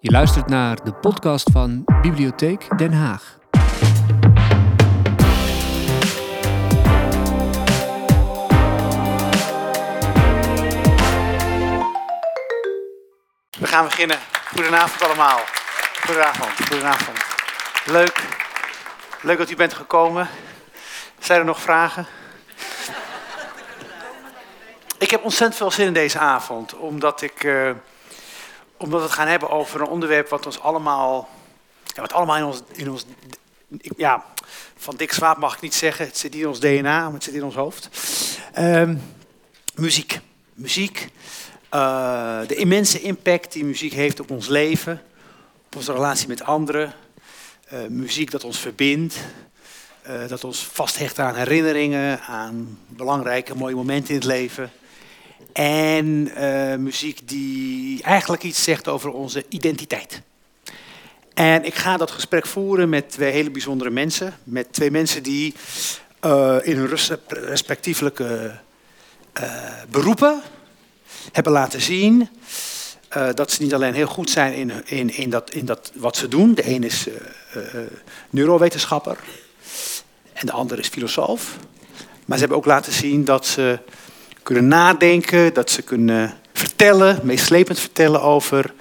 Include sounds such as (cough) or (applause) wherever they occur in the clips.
Je luistert naar de podcast van Bibliotheek Den Haag. We gaan beginnen. Goedenavond allemaal. Goedenavond, goedenavond. Leuk. Leuk dat u bent gekomen. Zijn er nog vragen? Ik heb ontzettend veel zin in deze avond, omdat, ik, uh, omdat we het gaan hebben over een onderwerp wat ons allemaal, ja, wat allemaal in ons, in ons, ja, van dik zwaap mag ik niet zeggen, het zit in ons DNA, maar het zit in ons hoofd. Uh, muziek. Muziek, uh, de immense impact die muziek heeft op ons leven, op onze relatie met anderen. Uh, muziek dat ons verbindt, uh, dat ons vasthecht aan herinneringen, aan belangrijke mooie momenten in het leven. En muziek die eigenlijk iets zegt over onze identiteit. En ik ga dat gesprek voeren met twee hele bijzondere mensen. Met twee mensen die in hun respectievelijke beroepen hebben laten zien dat ze niet alleen heel goed zijn in, in, in, dat, in dat wat ze doen. De een is neurowetenschapper en de ander is filosoof. Maar ze hebben ook laten zien dat ze kunnen nadenken, dat ze kunnen vertellen, meeslepend vertellen over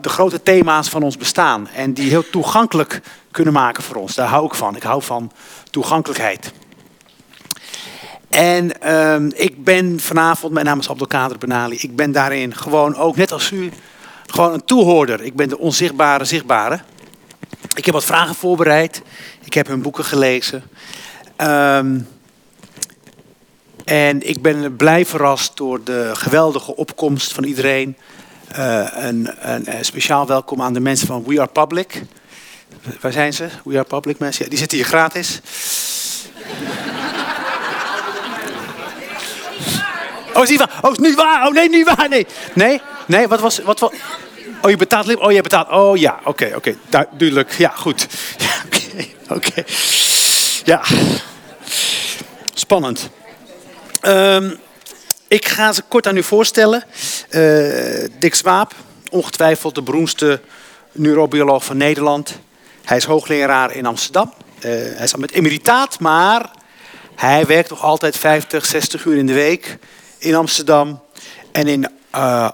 de grote thema's van ons bestaan. En die heel toegankelijk kunnen maken voor ons. Daar hou ik van. Ik hou van toegankelijkheid. En um, ik ben vanavond, mijn naam is Abdelkader Benali, ik ben daarin gewoon ook, net als u, gewoon een toehoorder. Ik ben de onzichtbare zichtbare. Ik heb wat vragen voorbereid. Ik heb hun boeken gelezen. Um, en ik ben blij verrast door de geweldige opkomst van iedereen. Uh, een, een, speciaal welkom aan de mensen van We Are Public. Waar zijn ze? We Are Public mensen? Ja, die zitten hier gratis. Oh, is niet waar. Oh, is niet waar. Oh, nee, niet waar. Nee. Nee? Nee, wat was... Wat, wat? Oh, je betaalt... Oh, je betaalt... Oh, ja. Oké, oké. Okay. Duidelijk. Ja, goed. (laughs) Ja, oké. Ja. Spannend. Um, ik ga ze kort aan u voorstellen. Uh, Dick Swaap, ongetwijfeld de beroemdste neurobioloog van Nederland. Hij is hoogleraar in Amsterdam. Uh, hij is al met emeritaat, maar hij werkt nog altijd 50, 60 uur in de week in Amsterdam. En in uh,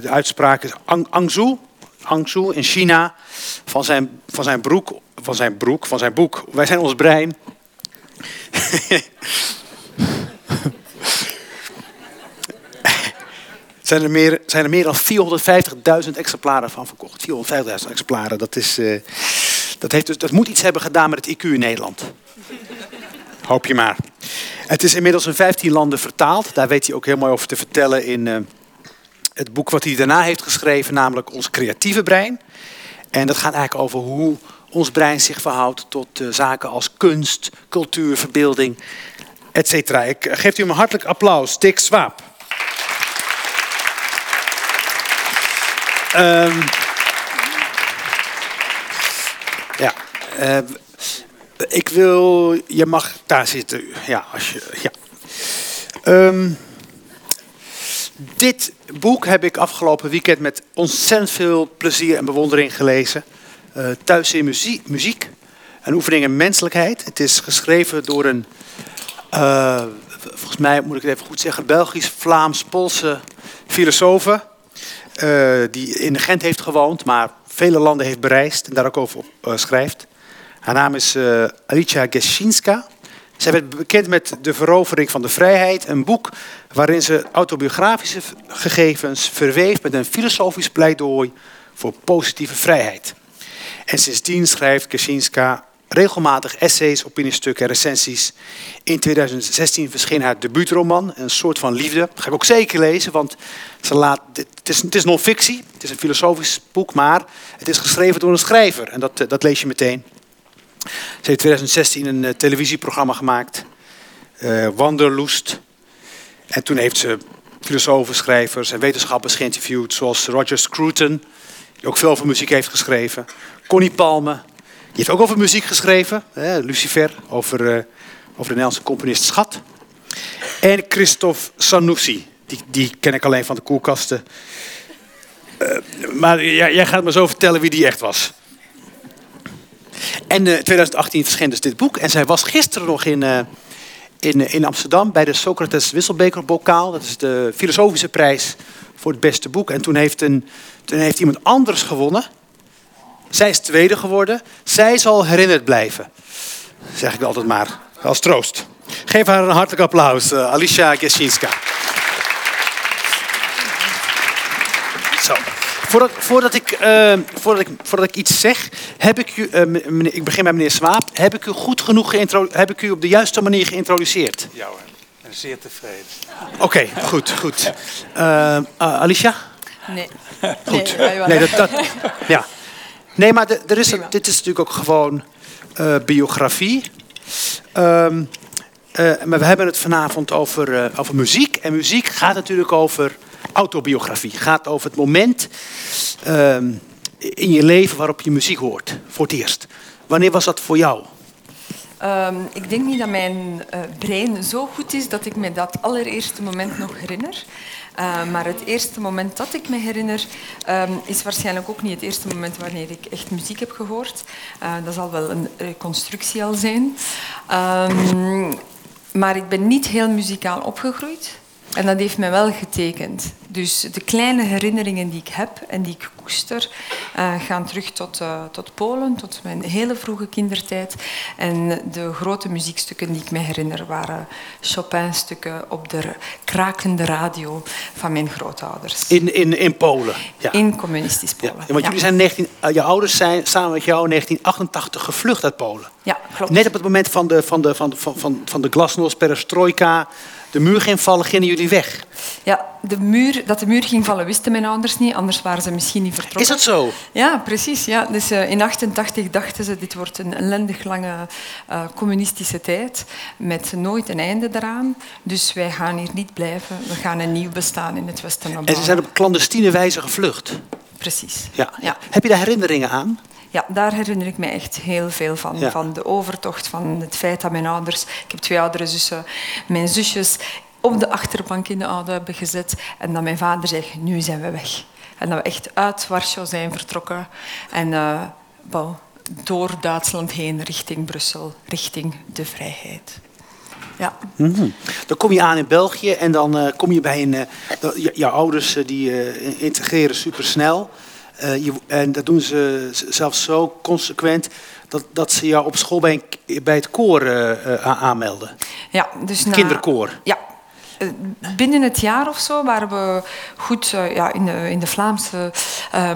de uitspraak is Ang in China. Van zijn, van zijn broek, van zijn broek, van zijn boek. Wij zijn ons brein. (laughs) zijn, er meer, zijn er meer dan 450.000 exemplaren van verkocht. 450.000 exemplaren, dat, is, uh, dat, heeft dus, dat moet iets hebben gedaan met het IQ in Nederland. Hoop je maar. Het is inmiddels in 15 landen vertaald. Daar weet hij ook heel mooi over te vertellen in uh, het boek wat hij daarna heeft geschreven, namelijk Ons creatieve brein. En dat gaat eigenlijk over hoe ons brein zich verhoudt tot uh, zaken als kunst, cultuur, verbeelding, etc. Ik geef u een hartelijk applaus, Dick Swaap. Um, ja, uh, ik wil, je mag daar zitten. Ja, als je, ja. Um, dit boek heb ik afgelopen weekend met ontzettend veel plezier en bewondering gelezen. Uh, thuis in muziek, muziek, een oefening in menselijkheid. Het is geschreven door een, uh, volgens mij moet ik het even goed zeggen, Belgisch-Vlaams-Poolse filosoof. Uh, die in Gent heeft gewoond, maar vele landen heeft bereisd en daar ook over schrijft. Haar naam is uh, Alicia Geshinska. Zij werd bekend met De Verovering van de Vrijheid, een boek waarin ze autobiografische gegevens verweeft met een filosofisch pleidooi voor positieve vrijheid. En sindsdien schrijft Geshinska regelmatig essays, opiniestukken en recensies. In 2016 verscheen haar debuutroman, Een soort van liefde. Dat ga ik ook zeker lezen, want ze laat, het is, het is non-fictie, het is een filosofisch boek, maar het is geschreven door een schrijver. En dat, dat lees je meteen. Ze heeft in 2016 een uh, televisieprogramma gemaakt, uh, Wanderlust. En toen heeft ze filosofen, schrijvers en wetenschappers geïnterviewd, zoals Roger Scruton, die ook veel over muziek heeft geschreven. Connie Palme, heeft ook over muziek geschreven. Hè, Lucifer, over, uh, over de Nederlandse componist Schat. En Christophe Sanussi, die, die ken ik alleen van de koelkasten. maar jij gaat me zo vertellen wie die echt was. En in 2018 verscheen dus dit boek. En zij was gisteren nog in, in, in Amsterdam bij de Socrates Wisselbeker Bokaal. Dat is de filosofische prijs voor het beste boek. En toen heeft, een, toen heeft iemand anders gewonnen. Zij is tweede geworden. Zij zal herinnerd blijven. Zeg ik altijd maar. Als troost. Geef haar een hartelijk applaus, uh, Alicia Gesinska. Zo. Voordat, voordat, ik, uh, voordat, ik, voordat ik iets zeg, heb ik u, uh, meneer, ik begin bij meneer Swaap, heb ik u goed genoeg heb ik u op de juiste manier geïntroduceerd? Ja hoor, ben zeer tevreden. Oké, okay, goed, goed. Alicia? Nee. Goed. Nee, nee dat, dat, (laughs) ja. Nee, maar er is, dit is natuurlijk ook gewoon biografie. Um, uh, maar we hebben het vanavond over, uh, over muziek. En muziek gaat natuurlijk over autobiografie. Gaat over het moment uh, in je leven waarop je muziek hoort. Voor het eerst. Wanneer was dat voor jou? Um, ik denk niet dat mijn brein zo goed is dat ik me dat allereerste moment nog herinner. Uh, maar het eerste moment dat ik me herinner, um, is waarschijnlijk ook niet het eerste moment wanneer ik echt muziek heb gehoord. Uh, dat zal wel een reconstructie al zijn. Um, maar ik ben niet heel muzikaal opgegroeid. En dat heeft mij wel getekend. Dus de kleine herinneringen die ik heb en die ik koester, uh, gaan terug tot, uh, tot Polen, tot mijn hele vroege kindertijd. En de grote muziekstukken die ik me herinner waren Chopin-stukken op de krakende radio van mijn grootouders. In, in, in Polen? Ja. In communistisch Polen. Ja, want jullie zijn 19, uh, je ouders zijn samen met jou in 1988 gevlucht uit Polen. Ja, klopt. Net op het moment van de, van de, van de, van, van, van de glasnost, perestroika de muur ging vallen, gingen jullie weg? Ja, de muur, dat de muur ging vallen wisten mijn ouders niet, anders waren ze misschien niet vertrokken. Is dat zo? Ja, precies. Ja. Dus uh, in 88 dachten ze, dit wordt een ellendig lange uh, communistische tijd, met nooit een einde eraan. Dus wij gaan hier niet blijven, we gaan een nieuw bestaan in het Westen opbouwen. En ze zijn op clandestine wijze gevlucht? Precies. Ja. ja. Heb je daar herinneringen aan? Ja, daar herinner ik me echt heel veel van. Van de overtocht, van het feit dat mijn ouders... Ik heb twee oudere zussen. Mijn zusjes op de achterbank in de auto hebben gezet. En dat mijn vader zei, nu zijn we weg. En dat we echt uit Warschau zijn vertrokken. En uh, door Duitsland heen, richting Brussel, richting de vrijheid. Ja. Mm -hmm. Dan kom je aan in België en dan uh, kom je bij een... Uh, jouw ouders die integreren supersnel... Uh, je, en dat doen ze zelfs zo consequent dat, dat ze jou op school bij, bij het koor uh, aanmelden. Ja, dus na, Kinderkoor. Ja. Binnen het jaar of zo waren we goed ja, in, de, in de Vlaamse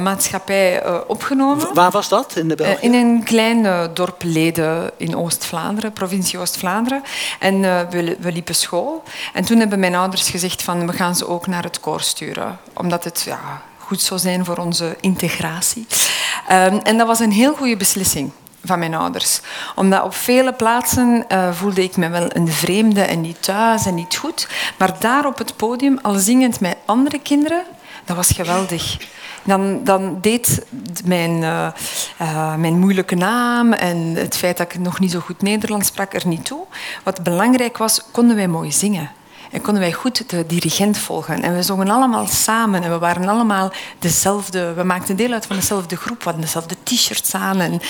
maatschappij opgenomen. Waar was dat in de België? in een klein dorp Leden in Oost-Vlaanderen, provincie Oost-Vlaanderen. En we, we liepen school. En toen hebben mijn ouders gezegd van we gaan ze ook naar het koor sturen. Omdat het ja, goed zou zijn voor onze integratie. Um, en dat was een heel goede beslissing van mijn ouders. Omdat op vele plaatsen uh, voelde ik me wel een vreemde en niet thuis en niet goed. Maar daar op het podium, al zingend met andere kinderen, dat was geweldig. Dan, dan deed mijn, uh, uh, mijn moeilijke naam en het feit dat ik nog niet zo goed Nederlands sprak er niet toe. Wat belangrijk was, konden wij mooi zingen. En konden wij goed de dirigent volgen. En we zongen allemaal samen en we waren allemaal dezelfde. We maakten deel uit van dezelfde groep, we hadden dezelfde t-shirts aan. En,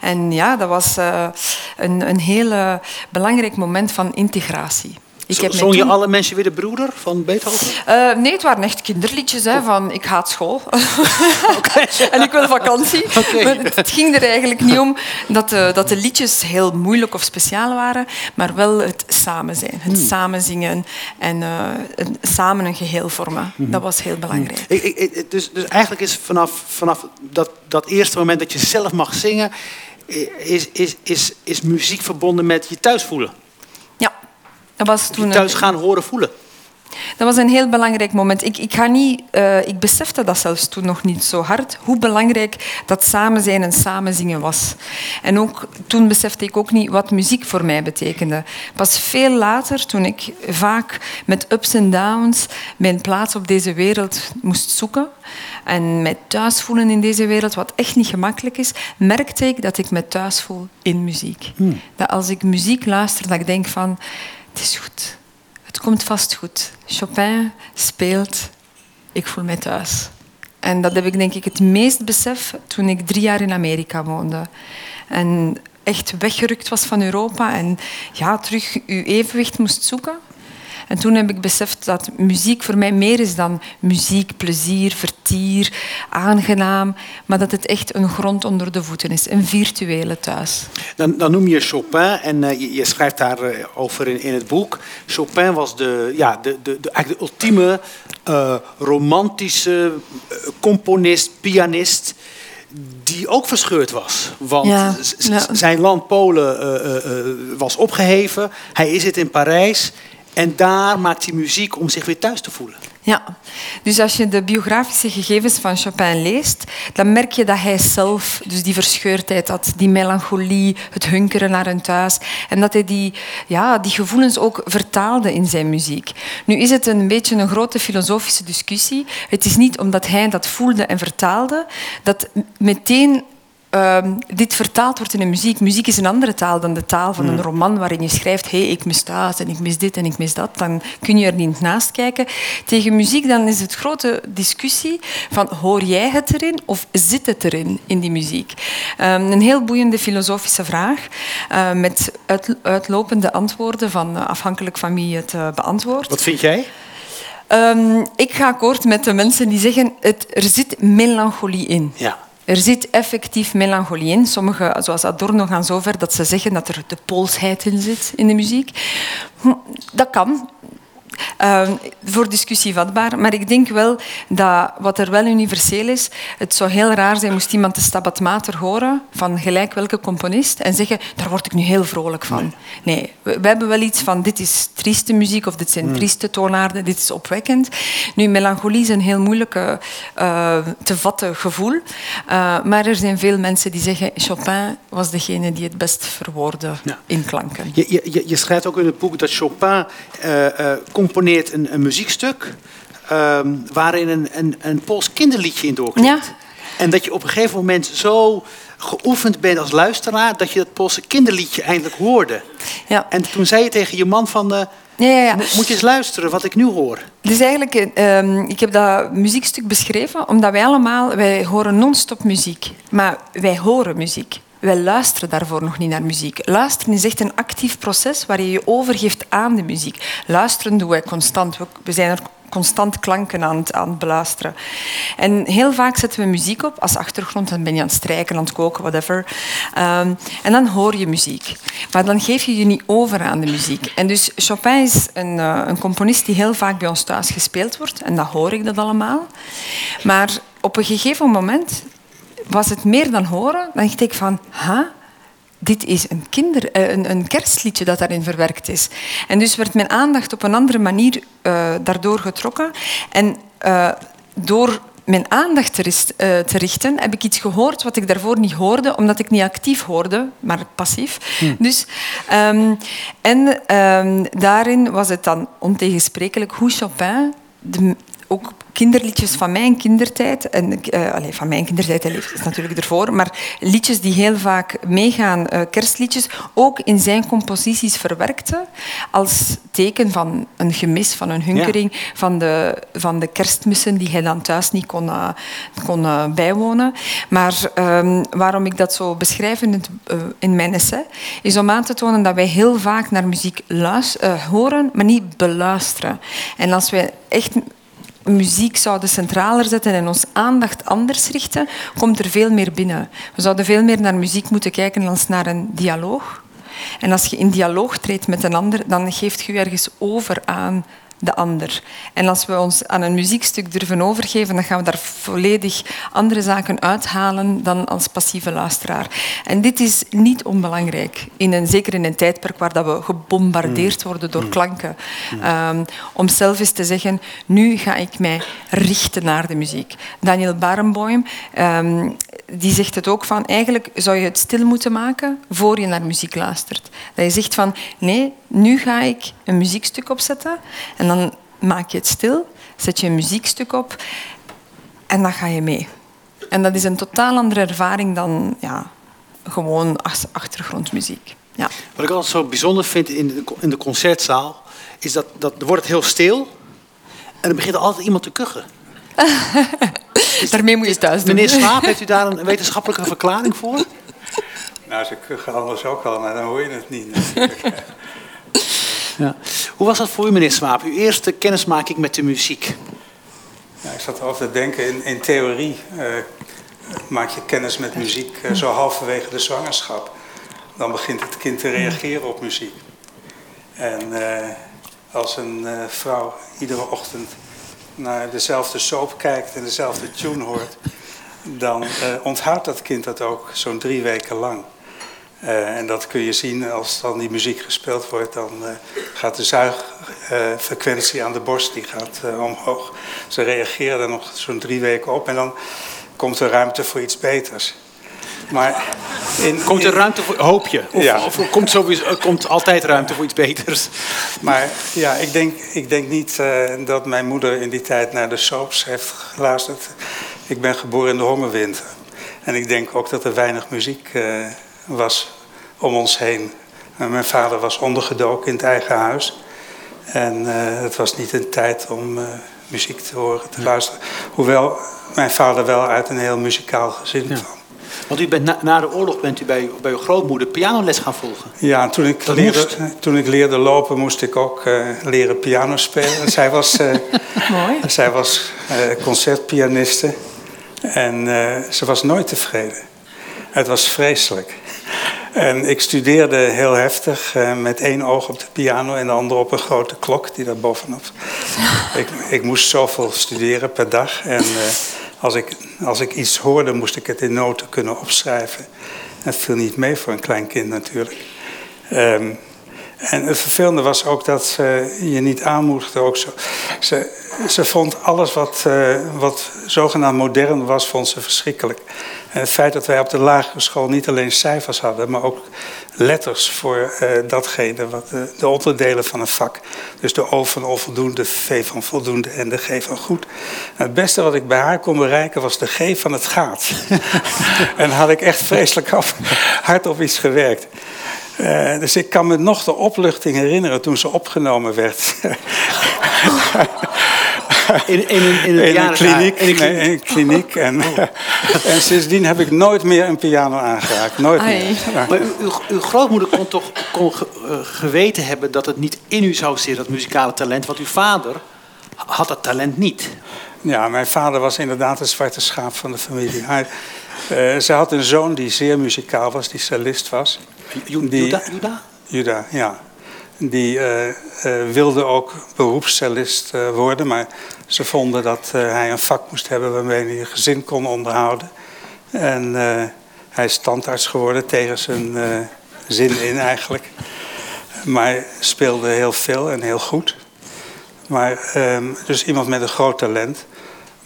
en ja, dat was uh, een, een heel belangrijk moment van integratie. Ik heb Zong je alle mensen weer de broeder van Beethoven? Uh, nee, het waren echt kinderliedjes hè, van ik haat school (laughs) en ik wil vakantie. (laughs) Okay. het ging er eigenlijk niet om dat de, dat de liedjes heel moeilijk of speciaal waren, maar wel het samen zijn, het hmm. samen zingen en uh, een, samen een geheel vormen. Hmm. Dat was heel belangrijk. Hmm. Ik, ik, dus, dus eigenlijk is vanaf, vanaf dat, dat eerste moment dat je zelf mag zingen, is, is, is, is muziek verbonden met je thuis voelen. Dat was toen thuis gaan horen voelen. Dat was een heel belangrijk moment. Ik, ik, ga niet, uh, ik besefte dat zelfs toen nog niet zo hard, hoe belangrijk dat samen zijn en samen zingen was. En ook, toen besefte ik ook niet wat muziek voor mij betekende. Pas veel later, toen ik vaak met ups en downs mijn plaats op deze wereld moest zoeken en mij thuis voelen in deze wereld, wat echt niet gemakkelijk is, merkte ik dat ik me thuis voel in muziek. Hmm. Dat als ik muziek luister, dat ik denk van het is goed. Het komt vast goed. Chopin speelt. Ik voel mij thuis. En dat heb ik denk ik het meest besef toen ik drie jaar in Amerika woonde. En echt weggerukt was van Europa en ja, terug uw evenwicht moest zoeken. En toen heb ik beseft dat muziek voor mij meer is dan muziek, plezier, vertier, aangenaam, maar dat het echt een grond onder de voeten is, een virtuele thuis. Dan, dan noem je Chopin en uh, je, je, schrijft daarover uh, over in, in, het boek. Chopin was de, ja, de, de, de, eigenlijk de ultieme uh, romantische componist, pianist die ook verscheurd was. Want Ja, ja. zijn land Polen uh, uh, was opgeheven. Hij is het in Parijs. En daar maakt hij muziek om zich weer thuis te voelen. Ja, dus als je de biografische gegevens van Chopin leest, dan merk je dat hij zelf dus die verscheurdheid had, die melancholie, het hunkeren naar een thuis. En dat hij die, ja, die gevoelens ook vertaalde in zijn muziek. Nu is het een beetje een grote filosofische discussie. Het is niet omdat hij dat voelde en vertaalde, dat meteen Ehm, dit vertaald wordt in de muziek. Muziek is een andere taal dan de taal van een roman waarin je schrijft hé, hey, ik mis dat en ik mis dit en ik mis dat. Dan kun je er niet naast kijken. Tegen muziek dan is het grote discussie van hoor jij het erin of zit het erin in die muziek? Ehm, een heel boeiende filosofische vraag uh, met uit, uitlopende antwoorden van uh, afhankelijk van wie het uh, beantwoordt. Wat vind jij? Um, ik ga akkoord met de mensen die zeggen het, er zit melancholie in. Ja. Er zit effectief melancholie in. Sommigen, zoals Adorno, gaan zover dat ze zeggen dat er de poolsheid in zit in de muziek. Hm, Dat kan. Uh, voor discussie vatbaar. Maar ik denk wel dat wat er wel universeel is, het zou heel raar zijn moest iemand de Stabat Mater horen van gelijk welke componist en zeggen, daar word ik nu heel vrolijk van. Nee, we, we hebben wel iets van, dit is trieste muziek of dit zijn trieste toonaarden, dit is opwekkend. Nu, melancholie is een heel moeilijke uh, te vatten gevoel. Uh, maar er zijn veel mensen die zeggen, Chopin was degene die het best verwoordde Ja. in klanken. Je, je, je schrijft ook in het boek dat Chopin uh, uh, componeert een, een muziekstuk ehm, waarin een, een, een Pools kinderliedje in doorklinkt. Ja. En dat je op een gegeven moment zo geoefend bent als luisteraar dat je dat Poolse kinderliedje eindelijk hoorde. Ja. En toen zei je tegen je man van, eh, Ja, ja, ja. "Mo- moet je eens luisteren wat ik nu hoor. Dus eigenlijk, eh, ik heb dat muziekstuk beschreven omdat wij allemaal, wij horen non-stop muziek. Maar wij horen muziek. Wij luisteren daarvoor nog niet naar muziek. Luisteren is echt een actief proces waar je je overgeeft aan de muziek. Luisteren doen wij constant. We- zijn er constant klanken aan het, aan beluisteren. En heel vaak zetten we muziek op als achtergrond. Dan ben je aan het strijken, aan het koken, whatever. Ehm, en dan hoor je muziek. Maar dan geef je je niet over aan de muziek. En dus Chopin is een, eh, een componist die heel vaak bij ons thuis gespeeld wordt. En dat hoor ik dat allemaal. Maar op een gegeven moment was het meer dan horen. Dan dacht ik van, ha, dit is een, kinder, eh, een, een kerstliedje dat daarin verwerkt is. En dus werd mijn aandacht op een andere manier eh, daardoor getrokken. En eh, door mijn aandacht te, te richten, heb ik iets gehoord wat ik daarvoor niet hoorde, omdat ik niet actief hoorde, maar passief. Dus, ehm, en ehm, daarin was het dan ontegensprekelijk hoe Chopin de, ook kinderliedjes van mijn kindertijd, en, eh allee, van mijn kindertijd, hij leeft is natuurlijk ervoor, maar liedjes die heel vaak meegaan, eh, kerstliedjes, ook in zijn composities verwerkte als teken van een gemis, van een hunkering, van, de, van de kerstmissen die hij dan thuis niet kon, eh, kon bijwonen. Maar ehm, waarom ik dat zo beschrijf in, het, in mijn essay, is om aan te tonen dat wij heel vaak naar muziek luis- eh, horen, maar niet beluisteren. En als wij echt muziek zouden centraler zetten en ons aandacht anders richten, komt er veel meer binnen. We zouden veel meer naar muziek moeten kijken als naar een dialoog. En als je in dialoog treedt met een ander, dan geeft je je ergens over aan de ander. En als we ons aan een muziekstuk durven overgeven, dan gaan we daar volledig andere zaken uithalen dan als passieve luisteraar. En dit is niet onbelangrijk, in een, zeker in een tijdperk waar dat we gebombardeerd worden door klanken. Um, om zelf eens te zeggen, nu ga ik mij richten naar de muziek. Daniel Barenboim, um, die zegt het ook van, eigenlijk zou je het stil moeten maken voor je naar muziek luistert. Dat je zegt van, nee, nu ga ik een muziekstuk opzetten en dan maak je het stil, zet je een muziekstuk op en dan ga je mee. En dat is een totaal andere ervaring dan ja, gewoon ach- achtergrondmuziek. Ja. Wat ik altijd zo bijzonder vind in de, in de concertzaal, is dat, dat er wordt het heel stil en dan begint er altijd iemand te kuchen. (laughs) Daarmee moet je thuis doen. Meneer Slaap, heeft u daar een wetenschappelijke verklaring voor? (laughs) Nou, ze kuchen anders ook al, maar dan hoor je het niet natuurlijk. (laughs) Ja. Hoe was dat voor u, meneer Swaap? Uw eerste kennismaking met de muziek? Ja, ik zat erover te denken, in, in theorie eh, maak je kennis met muziek eh, zo halverwege de zwangerschap. Dan begint het kind te reageren op muziek. En eh, als een vrouw iedere ochtend naar dezelfde soap kijkt en dezelfde tune hoort, dan onthoudt dat kind dat ook zo'n drie weken lang. Eh, en dat kun je zien als dan die muziek gespeeld wordt, dan eh, gaat de zuigfrequentie aan de borst die gaat eh, omhoog. Ze reageren er nog zo'n drie weken op en dan komt er ruimte voor iets beters. Maar in, Komt er in- ruimte voor, hoop je? Of, Ja. of komt, sowieso, komt altijd ruimte voor iets beters? Maar ja, ik denk, ik denk niet dat mijn moeder in die tijd naar de soaps heeft geluisterd. Ik ben geboren in de hongerwinter. En ik denk ook dat er weinig muziek was om ons heen. Mijn vader was ondergedoken in het eigen huis. En eh, het was niet een tijd om eh, muziek te horen, te luisteren. Hoewel mijn vader wel uit een heel muzikaal gezin kwam. Want u bent na, na de oorlog bent u bij, bij uw grootmoeder pianoles gaan volgen. Ja, en toen ik, Dat leerde, moest. toen ik leerde lopen, moest ik ook eh, leren piano spelen. En (laughs) zij was, eh, Mooi. zij was eh, concertpianiste en eh, ze was nooit tevreden. Het was vreselijk. En ik studeerde heel heftig eh, met één oog op de piano en de andere op een grote klok die daar bovenop. (laughs) ik, ik moest zoveel studeren per dag en eh, als, ik, als ik iets hoorde moest ik het in noten kunnen opschrijven. Het viel niet mee voor een klein kind natuurlijk. Ehm, en het vervelende was ook dat ze je niet aanmoedigde. Ook zo. Ze, ze vond alles wat, eh, wat zogenaamd modern was, vond ze verschrikkelijk. En het feit dat wij op de lagere school niet alleen cijfers hadden, maar ook letters voor eh, datgene, wat de, de onderdelen van een vak. Dus de O van onvoldoende, de V van voldoende en de G van goed. Het beste wat ik bij haar kon bereiken was de G van het gaat. (laughs) en had ik echt vreselijk af, hard op iets gewerkt. Eh, dus ik kan me nog de opluchting herinneren toen ze opgenomen werd. (laughs) In, in, een- in, een in een piano- kliniek. in een nee, kliniek. in een kliniek. En, (laughs) en sindsdien heb ik nooit meer een piano aangeraakt. Nooit Ai. meer. Maar uw, uw, grootmoeder kon toch kon ge- eh, geweten hebben dat het niet in u zou zitten, dat muzikale talent. Want uw vader had dat talent niet. Ja, mijn vader was inderdaad een zwarte schaap van de familie. Hij, eh, ze had een zoon die zeer muzikaal was, die cellist was. Juda? Juda? Juda, ja. Die eh, eh, wilde ook beroepscellist worden, maar ze vonden dat hij een vak moest hebben waarmee hij een gezin kon onderhouden. En hij is tandarts geworden tegen zijn zin in eigenlijk. Maar speelde heel veel en heel goed. Maar, ehm, dus iemand met een groot talent.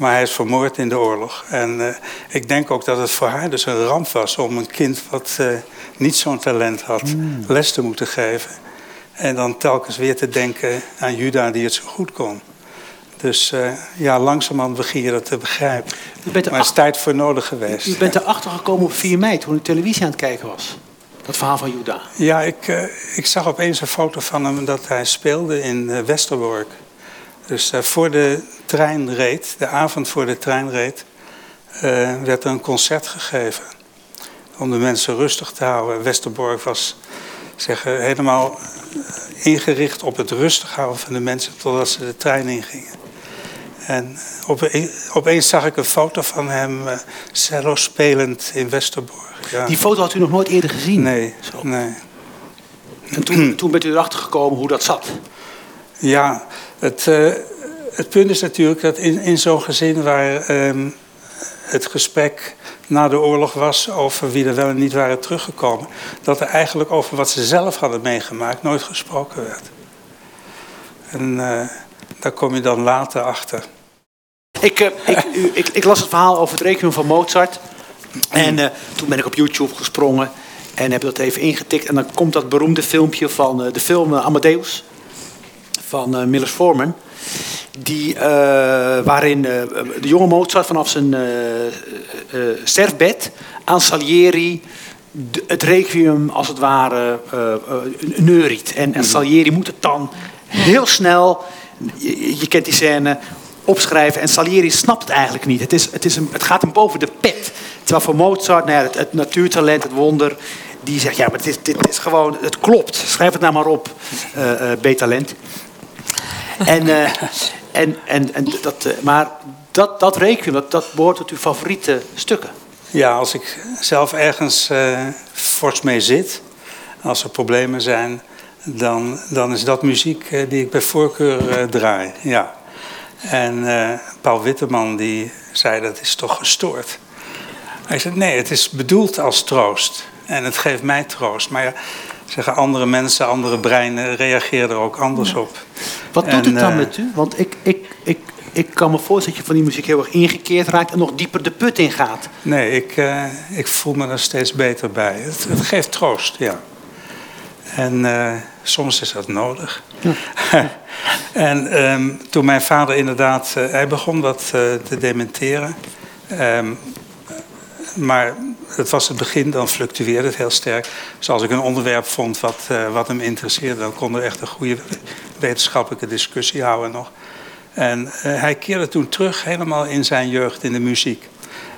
Maar hij is vermoord in de oorlog. En eh, ik denk ook dat het voor haar dus een ramp was om een kind wat eh, niet zo'n talent had, les te moeten geven. En dan telkens weer te denken aan Juda die het zo goed kon. Dus eh, ja, langzamerhand begin je dat te begrijpen. Maar het is er, tijd voor nodig geweest. u bent erachter gekomen op 4 mei toen u televisie aan het kijken was. Dat verhaal van Juda. Ja, ik, ik zag opeens een foto van hem dat hij speelde in Westerbork. Dus eh, voor de trein reed, de avond voor de trein reed, eh, werd er een concert gegeven. Om de mensen rustig te houden. Westerbork was zeg, eh, helemaal ingericht op het rustig houden van de mensen totdat ze de trein ingingen. En ope- opeens zag ik een foto van hem cello spelend in Westerbork. Ja. Die foto had u nog nooit eerder gezien. Nee, Zo. nee. En toen, toen bent u erachter gekomen hoe dat zat. Ja, het, eh, het punt is natuurlijk dat in, in zo'n gezin waar ehm, het gesprek na de oorlog was over wie er wel en niet waren teruggekomen, dat er eigenlijk over wat ze zelf hadden meegemaakt nooit gesproken werd. En eh, daar kom je dan later achter. Ik, eh, ik, u- ik, ik las het verhaal over het requiem van Mozart. En toen ben ik op YouTube gesprongen en heb dat even ingetikt. En dan komt dat beroemde filmpje van de film Amadeus van eh Milos Forman. Die, eh, waarin eh, de jonge Mozart vanaf zijn sterfbed aan Salieri het requiem als het ware neuriet. En, en Salieri moet het dan heel snel, je, je kent die scène, opschrijven. En Salieri snapt het eigenlijk niet. Het, is, het, is een, het gaat hem boven de pet. Terwijl voor Mozart, nou ja, het, het natuurtalent, het wonder... die zegt, ja, maar dit, dit is gewoon... Het klopt. Schrijf het nou maar op, uh, B-talent. En, uh, en, en, en dat, uh, maar dat, dat requiem, dat, dat behoort tot uw favoriete stukken. Ja, als ik zelf ergens uh, fors mee zit, als er problemen zijn, dan, dan is dat muziek die ik bij voorkeur draai. Ja. En Paul Witteman die zei dat is toch gestoord. Hij zei nee, het is bedoeld als troost. En het geeft mij troost. Maar ja, zeggen andere mensen, andere breinen reageren er ook anders ja. op. Wat doet en, het dan met u? Want ik, ik, ik, ik kan me voorstellen dat je van die muziek heel erg ingekeerd raakt en nog dieper de put in gaat. Nee, ik, uh, ik voel me er steeds beter bij. Het, het geeft troost, ja. En uh, soms is dat nodig. Ja. (laughs) en um, toen mijn vader inderdaad, uh, hij begon wat te dementeren. Um, maar het was het begin, dan fluctueerde het heel sterk. Dus als ik een onderwerp vond wat, uh, wat hem interesseerde, dan kon er echt een goede wetenschappelijke discussie houden nog. En uh, hij keerde toen terug helemaal in zijn jeugd in de muziek.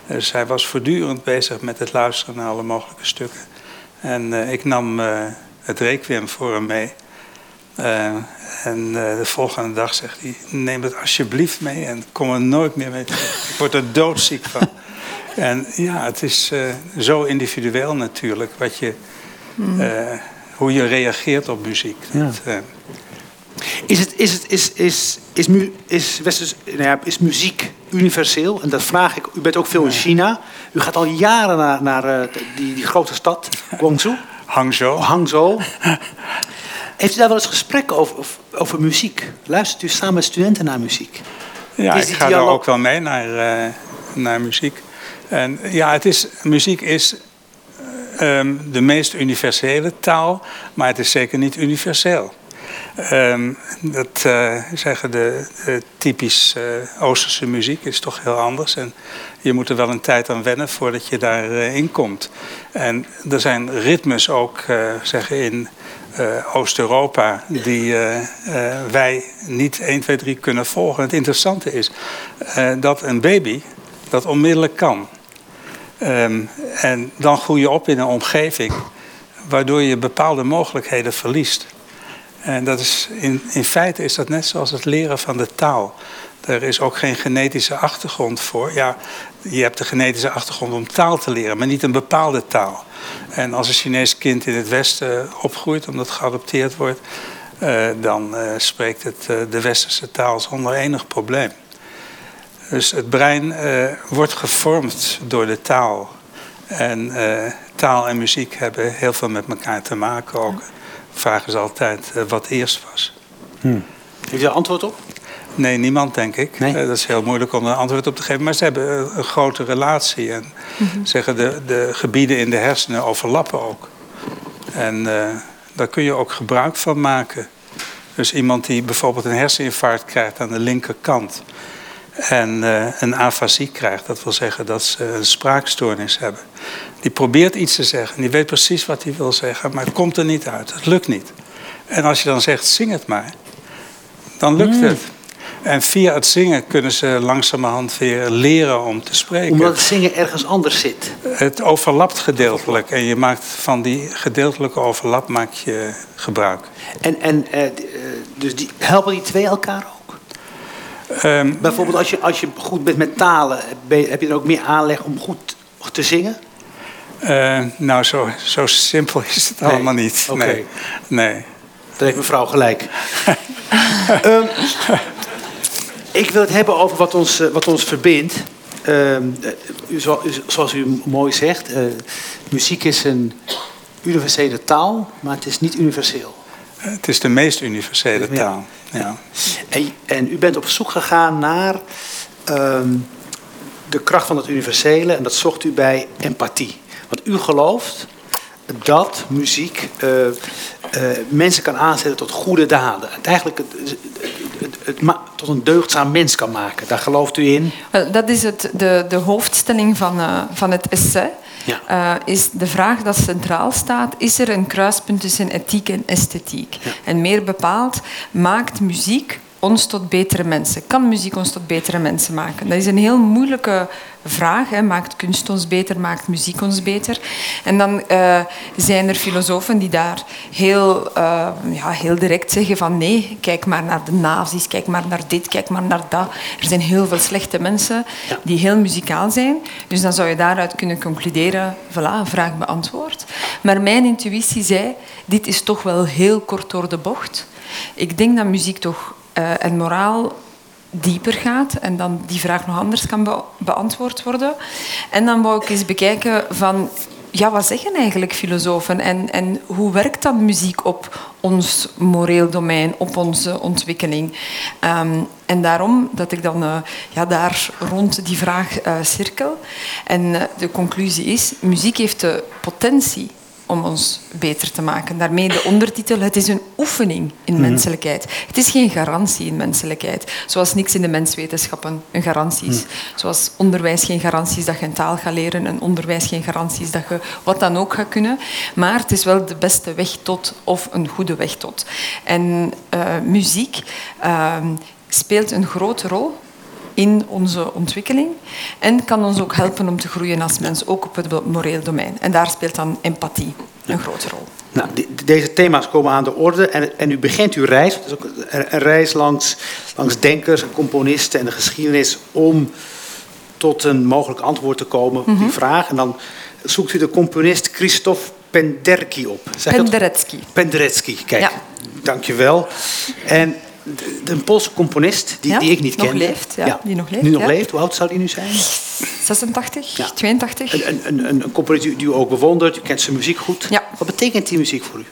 Dus hij was voortdurend bezig met het luisteren naar alle mogelijke stukken. En uh, ik nam het requiem voor hem mee. en de volgende dag zegt hij, neem het alsjeblieft mee en kom er nooit meer mee terug. Ik word er doodziek van. En ja, het is uh, zo individueel natuurlijk, wat je, mm. uh, hoe je reageert op muziek. Ja. Dat, uh... is, het, is, het, is, is, is, mu is, Westers, nou ja, is muziek universeel? En dat vraag ik. U bent ook veel in China. U gaat al jaren naar, naar die, die grote stad, Guangzhou. Hangzhou. Hangzhou. (laughs) Heeft u daar wel eens gesprekken over, over, over, muziek? Luistert u samen met studenten naar muziek? Ja, is ik ga daar ook wel mee naar, naar muziek. En ja, het is, muziek is um, de meest universele taal, maar het is zeker niet universeel. Um, dat uh, zeggen de, typisch uh, Oosterse muziek is toch heel anders. En je moet er wel een tijd aan wennen voordat je daarin komt. En er zijn ritmes ook zeggen in Oost-Europa die wij niet 1, 2, 3 kunnen volgen. Het interessante is dat een baby dat onmiddellijk kan. Um, en dan groei je op in een omgeving waardoor je bepaalde mogelijkheden verliest. En dat is, in, in feite is dat net zoals het leren van de taal. Er is ook geen genetische achtergrond voor. Ja, je hebt de genetische achtergrond om taal te leren, maar niet een bepaalde taal. En als een Chinees kind in het Westen opgroeit, omdat geadopteerd wordt, uh, dan uh, spreekt het uh, de westerse taal zonder enig probleem. Dus het brein uh, wordt gevormd door de taal. En uh, taal en muziek hebben heel veel met elkaar te maken ook. De vraag is altijd uh, wat eerst was. Hmm. Heeft je antwoord op? Nee, niemand denk ik. Nee? dat is heel moeilijk om een antwoord op te geven. Maar ze hebben een grote relatie. En mm-hmm. zeggen de, de gebieden in de hersenen overlappen ook. En daar kun je ook gebruik van maken. Dus iemand die bijvoorbeeld een herseninfarct krijgt aan de linkerkant en uh, een afasie krijgt. Dat wil zeggen dat ze een spraakstoornis hebben. Die probeert iets te zeggen. Die weet precies wat hij wil zeggen, maar het komt er niet uit. Het lukt niet. En als je dan zegt, zing het maar, dan lukt mm. het. En via het zingen kunnen ze langzamerhand weer leren om te spreken. Omdat het zingen ergens anders zit. Het overlapt gedeeltelijk. En je maakt van die gedeeltelijke overlap maak je gebruik. En, en uh, dus die, helpen die twee elkaar Um, Bijvoorbeeld als je, als je goed bent met talen, heb je dan ook meer aanleg om goed te zingen? Uh, nou, zo, zo simpel is het nee. allemaal niet. Okay. Nee. nee. Dan heeft mevrouw gelijk. um, (laughs) ik wil het hebben over wat ons, wat ons verbindt. Um, zoals u mooi zegt, uh, muziek is een universele taal, maar het is niet universeel. Het is de meest universele taal. Ja. En, en, u bent op zoek gegaan naar um, de kracht van het universele en dat zocht u bij empathie. Want u gelooft dat muziek uh, uh, mensen kan aanzetten tot goede daden. Het eigenlijk het, het, het, tot een deugdzaam mens kan maken. Daar gelooft u in? Dat is het, de, de hoofdstelling van, uh, van het essay. Ja. Uh, is de vraag dat centraal staat: is er een kruispunt tussen ethiek en esthetiek? Ja. En meer bepaald, maakt muziek ons tot betere mensen? Kan muziek ons tot betere mensen maken? Dat is een heel moeilijke vraag. Hè. Maakt kunst ons beter? Maakt muziek ons beter? En dan uh, zijn er filosofen die daar heel, uh, ja, heel direct zeggen van nee, kijk maar naar de nazi's, kijk maar naar dit, kijk maar naar dat. Er zijn heel veel slechte mensen die heel muzikaal zijn. Dus dan zou je daaruit kunnen concluderen, voilà, vraag beantwoord. Maar mijn intuïtie zei, dit is toch wel heel kort door de bocht. Ik denk dat muziek toch uh, en moraal dieper gaat en dan die vraag nog anders kan beantwoord worden. En dan wou ik eens bekijken van, ja, wat zeggen eigenlijk filosofen en, en hoe werkt dan muziek op ons moreel domein, op onze ontwikkeling? Um, en daarom dat ik dan uh, ja, daar rond die vraag uh, cirkel. En de conclusie is, muziek heeft de potentie om ons beter te maken. Daarmee de ondertitel, het is een oefening in mhm. menselijkheid. Het is geen garantie in menselijkheid. Zoals niks in de menswetenschappen een garantie is. Mhm. Zoals onderwijs geen garantie is dat je een taal gaat leren. En onderwijs geen garantie is dat je wat dan ook gaat kunnen. Maar het is wel de beste weg tot, of een goede weg tot. En uh, muziek uh, speelt een grote rol in onze ontwikkeling en kan ons ook helpen om te groeien als mens, ook op het moreel domein. En daar speelt dan empathie een grote rol. Nou, deze thema's komen aan de orde en, en u begint uw reis, is ook een reis langs, langs denkers en componisten en de geschiedenis om tot een mogelijk antwoord te komen op die mhm. vraag. En dan zoekt u de componist Christophe Penderecki op. Penderecki. Penderecki, kijk, ja. dankjewel. En een Poolse componist die, die ik niet nog ken. Leeft, ja, Die nog leeft. Nu nog leeft. Hoe oud zou die nu zijn? 86, 82. Een, een, een, een componist die u ook bewondert. U kent zijn muziek goed. Wat betekent die muziek voor u?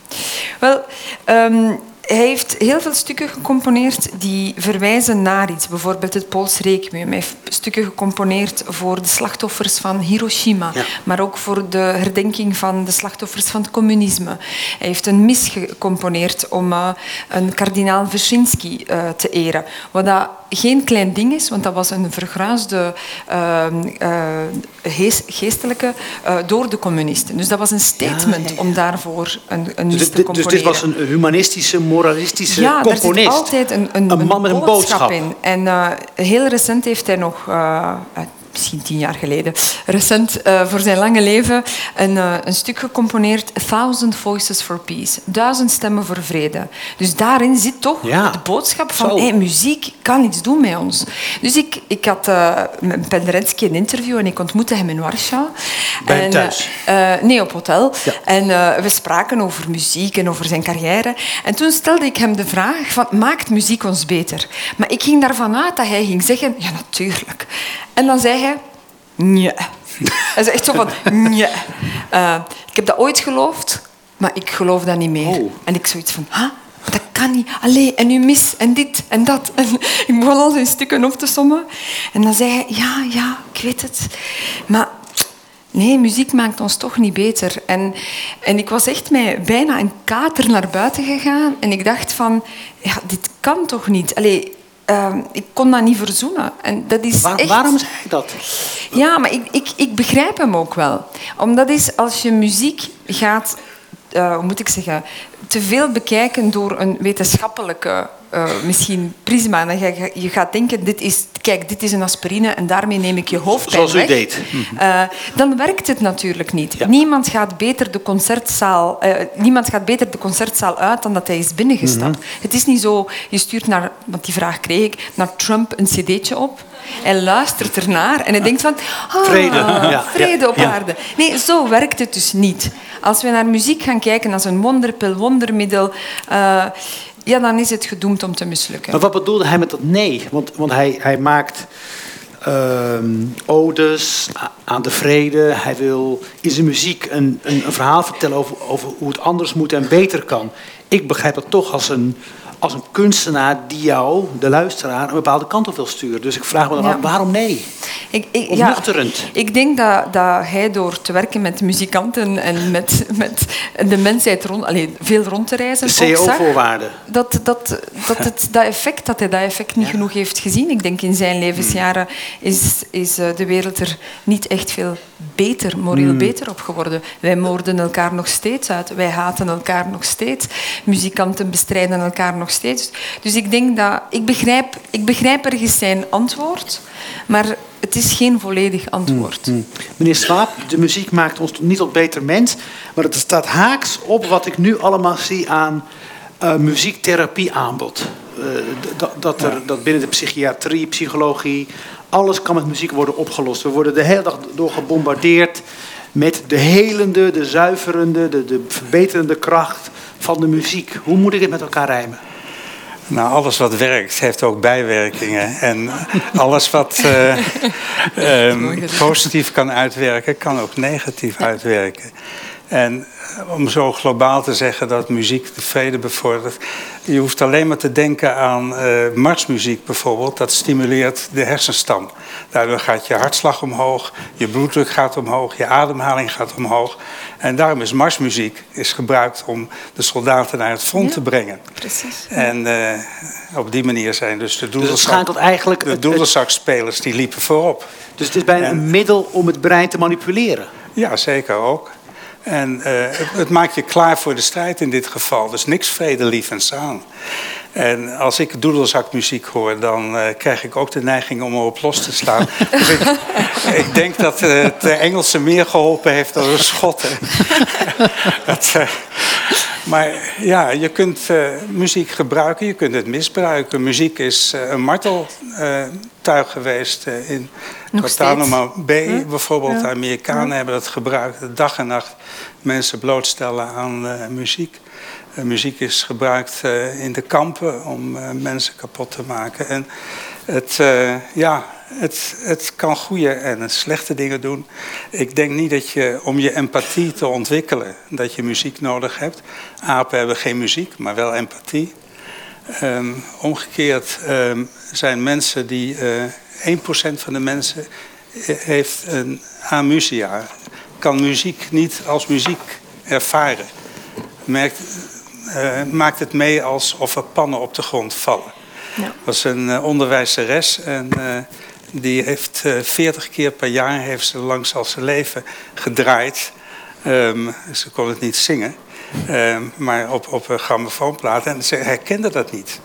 Wel, um, hij heeft heel veel stukken gecomponeerd die verwijzen naar iets. Bijvoorbeeld het Pools Requiem. Hij heeft stukken gecomponeerd voor de slachtoffers van Hiroshima. Maar ook voor de herdenking van de slachtoffers van het communisme. Hij heeft een mis gecomponeerd om uh, een kardinaal Wyszynski uh, te eren. Wat dat geen klein ding is, want dat was een vergruisde uh, geestelijke door de communisten. Dus dat was een statement om daarvoor een, een dus te componeren. Dus dit was een humanistische moralistische ja, componist. Ja, er zit altijd een, een, een man met een boodschap, in. En uh, heel recent heeft hij nog, uh, misschien tien jaar geleden, recent uh, voor zijn lange leven een, uh, een stuk gecomponeerd, A Thousand Voices for Peace, duizend stemmen voor vrede. Dus daarin zit toch ja. de boodschap van hey, muziek kan iets doen met ons. Dus ik, ik had uh, met Penderecki een interview en ik ontmoette hem in Warschau. Bij en, thuis? nee, op hotel. Ja. En we spraken over muziek en over zijn carrière. En toen stelde ik hem de vraag van, maakt muziek ons beter? Maar ik ging daarvan uit dat hij ging zeggen, ja natuurlijk. En dan zei hij, nee. Hij zei echt zo van, nee. Ik heb dat ooit geloofd, maar ik geloof dat niet meer. Oh. En ik zoiets van, huh? Dat kan niet. Allee, en u mis, en dit, en dat. En (laughs) ik begon al zijn stukken op te sommen. En dan zei hij, ja, ja, ik weet het. Maar nee, muziek maakt ons toch niet beter. En, en ik was echt mij bijna een kater naar buiten gegaan. En ik dacht van, ja, dit kan toch niet? Allee, uh, ik kon dat niet verzoenen. En dat is Waar, echt... Waarom zei hij dat? Ja, maar ik, ik, ik begrijp hem ook wel. Omdat is als je muziek gaat, uh, hoe moet ik zeggen, te veel bekijken door een wetenschappelijke uh, misschien prisma. Dan je, je gaat denken, dit is, kijk, dit is een aspirine en daarmee neem ik je hoofdpijn Zoals u weg. deed. Uh, dan werkt het natuurlijk niet. Niemand, gaat beter de concertzaal, uh, niemand gaat beter de concertzaal uit dan dat hij is binnengestapt. Mm Het is niet zo, je stuurt naar, want die vraag kreeg ik, naar Trump een cd'tje op. Hij luistert ernaar en hij denkt van... Ah, vrede, ja. vrede op aarde. Nee, zo werkt het dus niet. Als we naar muziek gaan kijken als een wonderpil, wondermiddel... Uh, ja, dan is het gedoemd om te mislukken. Maar wat bedoelde hij met dat nee? Want, want hij, hij maakt uh, odes aan de vrede. Hij wil in zijn muziek een, een, een verhaal vertellen over, over hoe het anders moet en beter kan. Ik begrijp dat toch als een, als een kunstenaar die jou, de luisteraar, een bepaalde kant op wil sturen. Dus ik vraag me dan waarom nee? Ik, ik, of ja, Ik denk dat, dat hij door te werken met muzikanten en met, met de mensheid rond, alleen, veel rond te reizen. De CO-voorwaarden. Dat, dat, dat, het, (laughs) dat effect, dat hij dat effect niet genoeg heeft gezien. Ik denk in zijn levensjaren is, is eh, de wereld er niet echt veel beter, moreel hmm. beter op geworden. Wij moorden elkaar nog steeds uit. Wij haten elkaar nog steeds. Muzikanten bestrijden elkaar nog steeds. Dus ik denk dat... Ik begrijp, ik begrijp ergens zijn antwoord, maar het is geen volledig antwoord. Mm, Meneer Swaap, de muziek maakt ons niet tot beter mens, maar het staat haaks op wat ik nu allemaal zie aan uh, muziektherapieaanbod. Uh, dat, dat, er, dat binnen de psychiatrie, psychologie, alles kan met muziek worden opgelost. We worden de hele dag door gebombardeerd met de helende, de zuiverende, de, de verbeterende kracht van de muziek. Hoe moet ik het met elkaar rijmen? Nou, alles wat werkt heeft ook bijwerkingen. En alles wat (laughs) uh, um, positief kan uitwerken, kan ook negatief uitwerken. En om zo globaal te zeggen dat muziek de vrede bevordert. Je hoeft alleen maar te denken aan uh, marsmuziek bijvoorbeeld. Dat stimuleert de hersenstam. Daardoor gaat je hartslag omhoog, je bloeddruk gaat omhoog, je ademhaling gaat omhoog. En daarom is marsmuziek is gebruikt om de soldaten naar het front Ja, te brengen. Precies. En uh, op die manier zijn dus de Dus doedelzakspelers die liepen voorop. dus het is bijna En- een middel om het brein te manipuleren. Ja, zeker ook. En eh, het, maakt je klaar voor de strijd in dit geval. Dus niks vredelievends aan. En als ik doedelzakmuziek hoor, dan eh, krijg ik ook de neiging om erop los te slaan. (laughs) dus ik, ik denk dat eh, het de Engelsen meer geholpen heeft dan de Schotten. (laughs) Het, eh, maar ja, je kunt muziek gebruiken, je kunt het misbruiken. Muziek is een marteltuig geweest in Guantanamo Bay bijvoorbeeld. De Amerikanen hebben dat gebruikt. Dag en nacht mensen blootstellen aan muziek. Eh, muziek is gebruikt eh, in de kampen om eh, mensen kapot te maken. En het, ja, het, het kan goede en slechte dingen doen. Ik denk niet dat je, om je empathie te ontwikkelen, dat je muziek nodig hebt. Apen hebben geen muziek, maar wel empathie. Ehm, omgekeerd ehm, zijn mensen die... eh 1% van de mensen heeft een amusia. Kan muziek niet als muziek ervaren. Merkt, eh, maakt het mee alsof er pannen op de grond vallen. Ja. was een eh, onderwijzeres en eh, die heeft eh 40 keer per jaar heeft ze langs al zijn leven gedraaid. Ehm, ze kon het niet zingen, ehm, maar op, op een grammofoonplaat. En ze herkende dat niet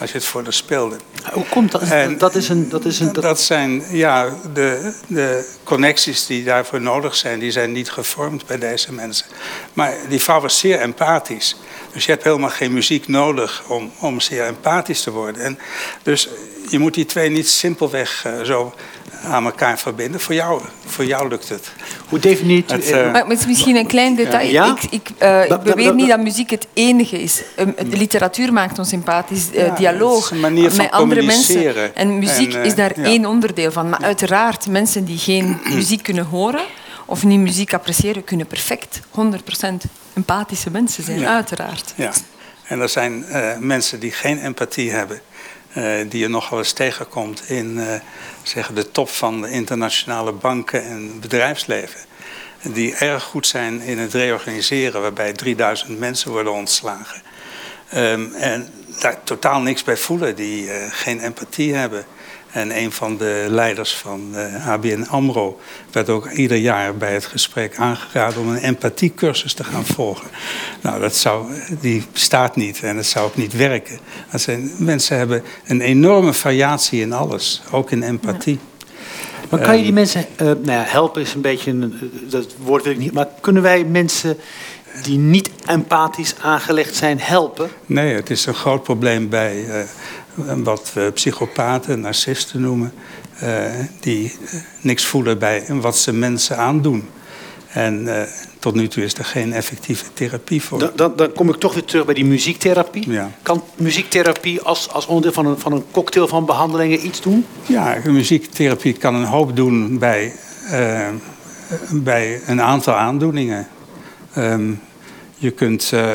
als je het voor haar speelde. Hoe komt dat? En- dat is een. Dat is een Dat, dat, zijn ja, de, de connecties die daarvoor nodig zijn, die zijn niet gevormd bij deze mensen. Maar die vrouw was zeer empathisch. Dus je hebt helemaal geen muziek nodig om, om zeer empathisch te worden. En dus je moet die twee niet simpelweg eh, zo aan elkaar verbinden. Voor jou, voor jou lukt het. hoe definieert u. Het, eh, eh, Maar het is misschien een klein detail. Ja? Ik, ik, eh, beweer niet dat- muziek het enige is. Um, de literatuur maakt ons sympathisch. eh, Ja, dialoog het is een manier van met andere mensen. communiceren. En muziek En, eh, is daar ja. één onderdeel van. Maar uiteraard, mensen die geen (clears throat) muziek kunnen horen of niet muziek appreciëren, kunnen perfect 100% empathische mensen zijn. Ja. Uiteraard. Ja, en er zijn eh, mensen die geen empathie hebben, eh, die je nogal eens tegenkomt in eh, zeggen de top van de internationale banken en bedrijfsleven. Die erg goed zijn in het reorganiseren, waarbij 3000 mensen worden ontslagen. Ehm, en daar totaal niks bij voelen, die geen empathie hebben. En een van de leiders van eh, ABN AMRO werd ook ieder jaar bij het gesprek aangeraden om een empathiecursus te gaan volgen. Nou, dat zou, die bestaat niet en dat zou ook niet werken. Dat zijn, mensen hebben een enorme variatie in alles, ook in empathie. maar kan je die mensen. eh, nou ja, helpen is een beetje. Een, eh, dat woord wil ik niet. Maar kunnen wij mensen die niet empathisch aangelegd zijn helpen? Nee, het is een groot probleem bij eh, wat we psychopaten, narcisten noemen, eh, die eh, niks voelen bij wat ze mensen aandoen. En eh, tot nu toe is er geen effectieve therapie voor. Dan, dan, dan kom ik toch weer terug bij die muziektherapie. Ja. Kan muziektherapie als, als onderdeel van een, van een cocktail van behandelingen iets doen? Ja, muziektherapie kan een hoop doen bij, eh, bij een aantal aandoeningen. Ehm, je kunt eh,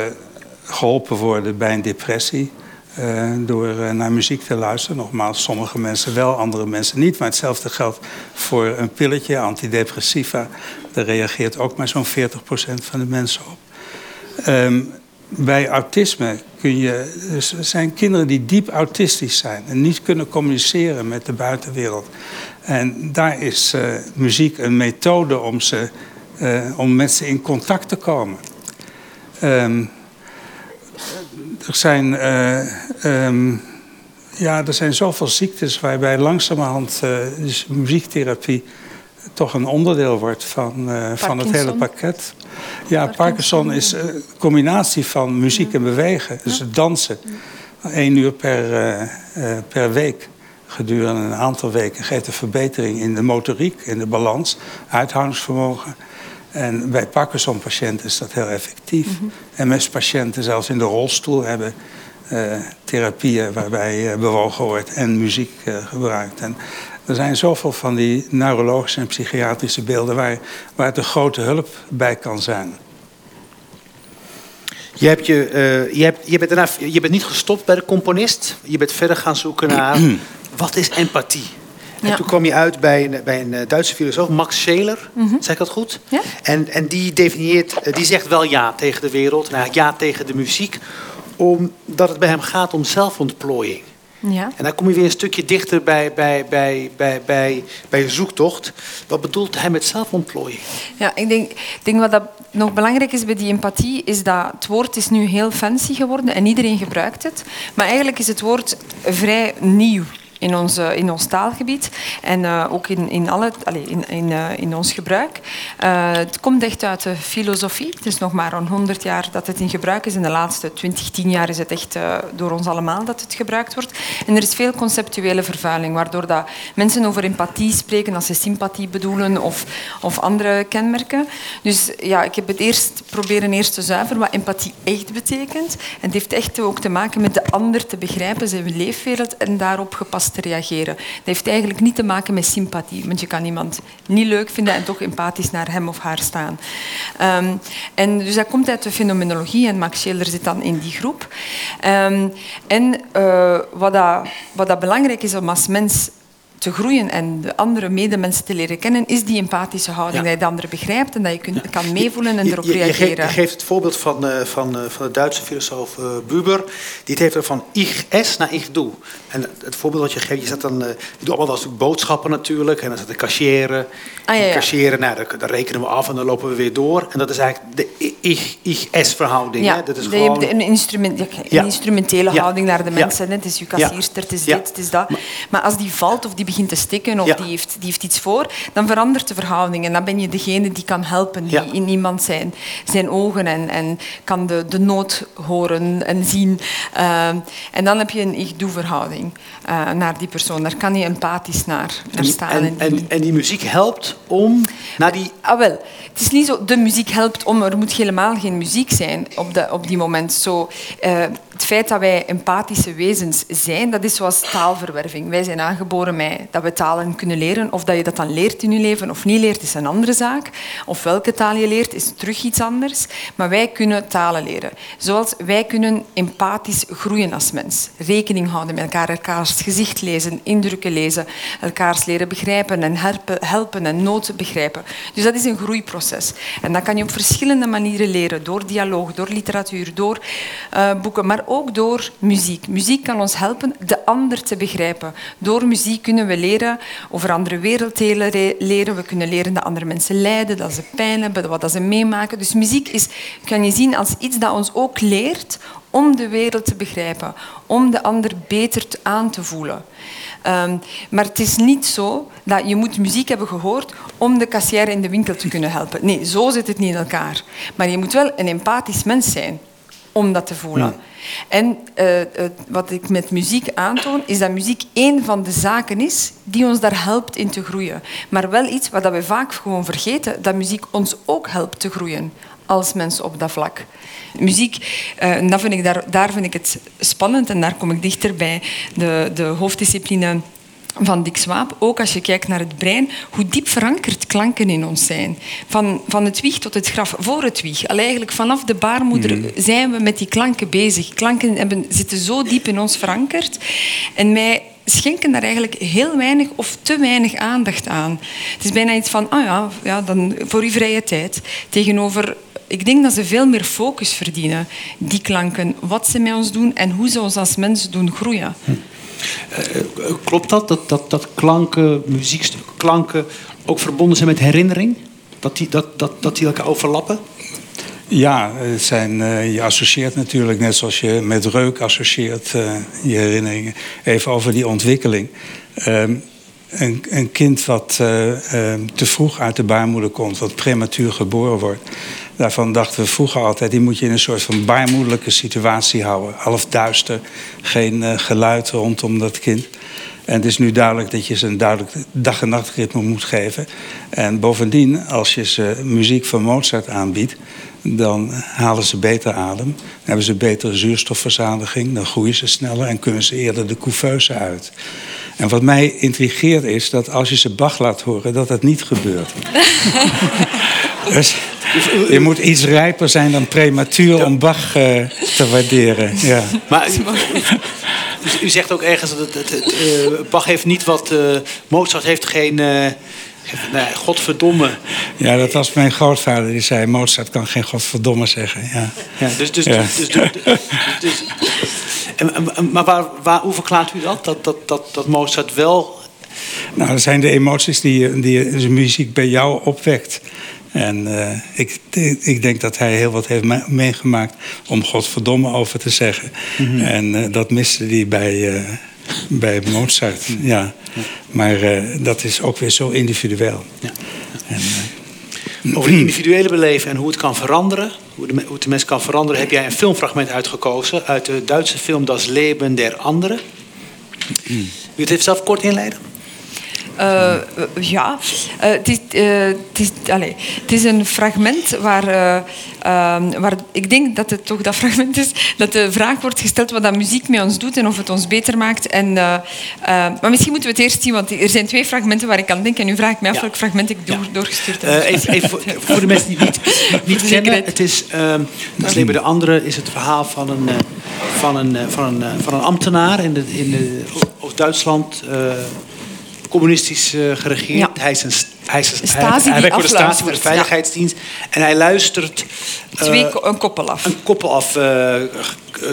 geholpen worden bij een depressie eh, door eh, naar muziek te luisteren. Nogmaals, sommige mensen wel, andere mensen niet. Maar hetzelfde geldt voor een pilletje, antidepressiva. Daar reageert ook maar zo'n 40% van de mensen op. Ehm, bij autisme kun je, dus er zijn kinderen die diep autistisch zijn en niet kunnen communiceren met de buitenwereld. En daar is eh, muziek een methode om, ze, om met ze in contact te komen. Ehm, er zijn, uh, um, ja, er zijn zoveel ziektes waarbij langzamerhand uh, dus muziektherapie toch een onderdeel wordt van, uh, van het hele pakket. Ja, Parkinson, is een combinatie van muziek en bewegen, dus dansen. Eén uur per, per week gedurende een aantal weken geeft een verbetering in de motoriek, in de balans, uithoudingsvermogen. En bij Parkinson-patiënten is dat heel effectief. Mm -hmm. MS-patiënten, zelfs in de rolstoel, hebben uh, therapieën waarbij uh, bewogen wordt en muziek uh, gebruikt. En er zijn zoveel van die neurologische en psychiatrische beelden waar, waar het een grote hulp bij kan zijn. Je, hebt je, je, hebt, je, bent daarna, je bent niet gestopt bij de componist. Je bent verder gaan zoeken naar (clears throat) wat is empathie? En toen kwam je uit bij een, bij een eh, Duitse filosoof, Max Scheler, mm -hmm. zeg ik dat goed? Ja? En, en die definieert, eh, die zegt wel ja tegen de wereld, en eigenlijk ja tegen de muziek, omdat het bij hem gaat om zelfontplooiing. Ja. En dan kom je weer een stukje dichter bij, bij, bij, bij, bij, bij je zoektocht. Wat bedoelt hij met zelfontplooiing? Ja, ik denk, ik denk wat dat nog belangrijk is bij die empathie, is dat het woord is nu heel fancy geworden en iedereen gebruikt het. Maar eigenlijk is het woord vrij nieuw in ons, in ons taalgebied en uh, ook in, in, alle, allez, in, in, uh, in ons gebruik. Het komt echt uit de filosofie. Het is nog maar een 100 jaar dat het in gebruik is. In de laatste 20, 10 jaar is het echt door ons allemaal dat het gebruikt wordt. En er is veel conceptuele vervuiling, waardoor dat mensen over empathie spreken als ze sympathie bedoelen of, of andere kenmerken. Dus ja, ik heb het eerst proberen eerst te zuiveren wat empathie echt betekent. En het heeft echt ook te maken met de ander te begrijpen, zijn leefwereld en daarop gepast reageren. Dat heeft eigenlijk niet te maken met sympathie, want je kan iemand niet leuk vinden en toch empathisch naar hem of haar staan. Um, en dus dat komt uit de fenomenologie en Max Scheler zit dan in die groep. Um, en uh, wat, dat, wat dat belangrijk is om als mens te groeien en de andere medemensen te leren kennen, is die empathische houding. Dat je de andere begrijpt en dat je kunt, kan meevoelen en erop je, je, reageren. Je geeft het voorbeeld van, uh, van, uh, van de Duitse filosoof uh, Buber. Die heeft er van ich es naar ich doe. En het voorbeeld dat je geeft, je zet dan, je doet allemaal dat boodschappen natuurlijk. En dan zit de cashieren. Ah, ja, ja. Cashieren, nou, dan, rekenen we af en dan lopen we weer door. En dat is eigenlijk de ich-es verhouding. Ja, hè? Dat is gewoon... hebt een, instrument, een instrumentele houding naar de mensen. Het is je kassierster, het is dit, het is dat. Maar, maar als die valt of die begint te stikken of die, heeft, die heeft iets voor, dan verandert de verhouding. En dan ben je degene die kan helpen, die in iemand zijn, zijn ogen en, en kan de, de nood horen en zien. Uh, en dan heb je een ik-doe-verhouding uh, naar die persoon. Daar kan je empathisch naar, naar staan. En, en, en, en die muziek helpt om naar die... Ah, wel. Het is niet zo, de muziek helpt om, er moet helemaal geen muziek zijn op, de, op die moment. Zo, uh, het feit dat wij empathische wezens zijn, dat is zoals taalverwerving. Wij zijn aangeboren met dat we talen kunnen leren. Of dat je dat dan leert in je leven of niet leert, is een andere zaak. Of welke taal je leert, is terug iets anders. Maar wij kunnen talen leren. Zoals wij kunnen empathisch groeien als mens. Rekening houden met elkaar, elkaars gezicht lezen, indrukken lezen, elkaars leren begrijpen en helpen, en noten begrijpen. Dus dat is een groeiproces. En dat kan je op verschillende manieren leren. Door dialoog, door literatuur, door uh, boeken, maar ook door muziek. Muziek kan ons helpen de ander te begrijpen. Door muziek kunnen we leren over andere werelddelen leren. We kunnen leren dat andere mensen lijden, dat ze pijn hebben, wat ze meemaken. Dus muziek is, kan je zien als iets dat ons ook leert om de wereld te begrijpen, om de ander beter aan te voelen. Um, maar het is niet zo dat je moet muziek hebben gehoord om de kassière in de winkel te kunnen helpen. Nee, zo zit het niet in elkaar. Maar je moet wel een empathisch mens zijn om dat te voelen. En uh, uh, wat ik met muziek aantoon, is dat muziek één van de zaken is die ons daar helpt in te groeien. Maar wel iets wat we vaak gewoon vergeten, dat muziek ons ook helpt te groeien als mens op dat vlak. Muziek, uh, dat vind ik daar, daar vind ik het spannend en daar kom ik dichter bij de, de hoofddiscipline van Dick Swaap, ook als je kijkt naar het brein, hoe diep verankerd klanken in ons zijn. Van, van het wieg tot het graf, voor het wieg. Al eigenlijk vanaf de baarmoeder mhm. zijn we met die klanken bezig. Klanken hebben, zitten zo diep in ons verankerd. En wij schenken daar eigenlijk heel weinig of te weinig aandacht aan. Het is bijna iets van, oh ja, ja dan voor uw vrije tijd. Tegenover ik denk dat ze veel meer focus verdienen, die klanken, wat ze met ons doen en hoe ze ons als mens doen groeien. Hm. Uh, klopt dat, dat, dat, klanken, muziekstukken, klanken ook verbonden zijn met herinnering? Dat die, dat, dat, dat die elkaar overlappen? Ja, het zijn, uh, je associeert natuurlijk, net zoals je met reuk associeert, je herinneringen. Even over die ontwikkeling. Um, een, een, kind wat uh, te vroeg uit de baarmoeder komt, wat prematuur geboren wordt. Daarvan dachten we vroeger altijd, die moet je in een soort van baarmoederlijke situatie houden. Half duister, geen geluid rondom dat kind. En het is nu duidelijk dat je ze een duidelijk dag- en nachtritme moet geven. En bovendien, als je ze muziek van Mozart aanbiedt, dan halen ze beter adem. Dan hebben ze betere zuurstofverzadiging, dan groeien ze sneller en kunnen ze eerder de couveuse uit. En wat mij intrigeert is dat als je ze Bach laat horen, dat dat niet gebeurt. (laughs) dus je moet iets rijper zijn dan prematuur om Bach uh, te waarderen. Ja. Maar u, u, zegt ook ergens dat het, het, het uh, Bach heeft niet wat uh, Mozart heeft geen. Nee, godverdomme. Ja, dat was mijn grootvader die zei: Mozart kan geen godverdomme zeggen. Ja. Ja, dus, dus, ja. dus, dus, dus, dus en, maar waar, waar, hoe verklaart u dat? Dat, dat, dat, dat Mozart wel. Nou, dat zijn de emoties die, die de muziek bij jou opwekt. En uh, ik, ik denk dat hij heel wat heeft meegemaakt om godverdomme over te zeggen. Mm -hmm. En uh, dat miste hij bij, uh, bij Mozart. Ja. ja. Maar dat is ook weer zo individueel. Ja. En, over het individuele beleven en hoe het kan veranderen, hoe, de, hoe het de mens kan veranderen, heb jij een filmfragment uitgekozen uit de Duitse film Das Leben der Anderen. Wil je het even zelf kort inleiden? Uh, ja, uh, het, is, uh, het, is, allez, het is een fragment waar, waar ik denk dat het toch dat fragment is dat de vraag wordt gesteld wat dat muziek met ons doet en of het ons beter maakt. En, maar misschien moeten we het eerst zien, want er zijn twee fragmenten waar ik aan denk en nu vraag ik me af ja. welk fragment ik door, ja. doorgestuurd heb. even, even voor, (laughs) voor, de mensen die het niet, niet kennen, het is, dat is de andere, is het verhaal van een, van een, van een, van een ambtenaar in, de, in de Oost-Duitsland communistisch uh, geregeerd. Ja. Hij is een hij, is, hij, hij werkt voor de Stasi, voor de Veiligheidsdienst. Ja. En hij luistert... Twee, uh, een koppel af. Een koppel af. Uh,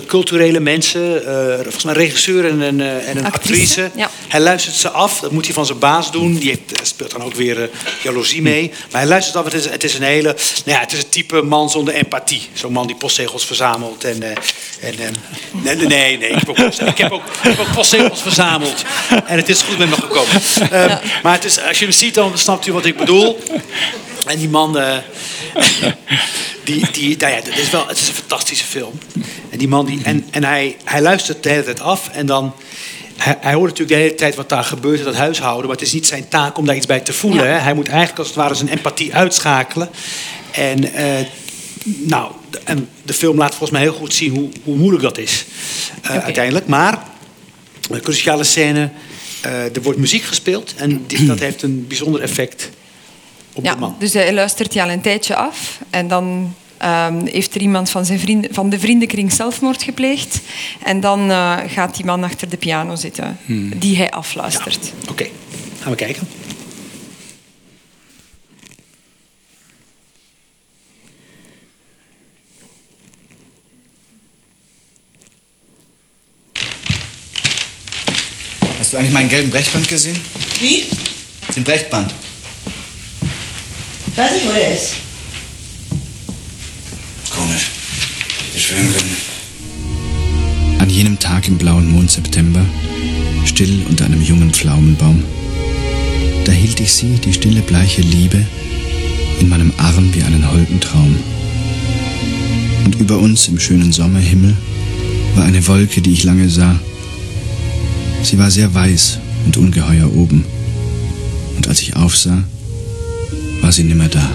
culturele mensen. volgens mij regisseur en een, en een actrice. actrice. Ja. Hij luistert ze af. Dat moet hij van zijn baas doen. Die heeft, speelt dan ook weer jaloezie mee. Maar hij luistert af. Het is, het is een hele... Nou ja, het is een type man zonder empathie. Zo'n man die postzegels verzamelt. En, en, nee, nee, nee. nee. Ik, heb ook, ik, heb ook, ik heb ook postzegels verzameld. En het is goed met me gekomen. Ja. (laughs) Maar het is, als je hem ziet, dan snapt u wat ik bedoel? En die man, uh, (laughs) die, die, nou ja, het is wel, het is een fantastische film. En die man, die, en, en hij, hij luistert de hele tijd af en dan, hij, hij hoort natuurlijk de hele tijd wat daar gebeurt in dat huishouden, maar het is niet zijn taak om daar iets bij te voelen. Ja. Hè? Hij moet eigenlijk als het ware zijn empathie uitschakelen. En, uh, nou, en de film laat volgens mij heel goed zien hoe, hoe moeilijk dat is uh, okay. uiteindelijk. Maar, een cruciale scène er wordt muziek gespeeld en die, dat heeft een bijzonder effect op ja, de man. Dus hij luistert hij al een tijdje af en dan um, heeft er iemand van, zijn vrienden, van de vriendenkring zelfmoord gepleegd. En dan uh, gaat die man achter de piano zitten, hmm. die hij afluistert. Ja. Oké, okay. gaan we kijken. Hast du eigentlich meinen gelben Brechband gesehen? Wie? Den Brechband. Weiß nicht, wo der ist. Komisch. Hätte schwören können. An jenem Tag im blauen Mond September, still unter einem jungen Pflaumenbaum, da hielt ich sie, die stille bleiche Liebe, in meinem Arm wie einen holden Traum. Und über uns im schönen Sommerhimmel war eine Wolke, die ich lange sah, Sie war sehr weiß und ungeheuer oben. Und als ich aufsah, war sie nimmer da.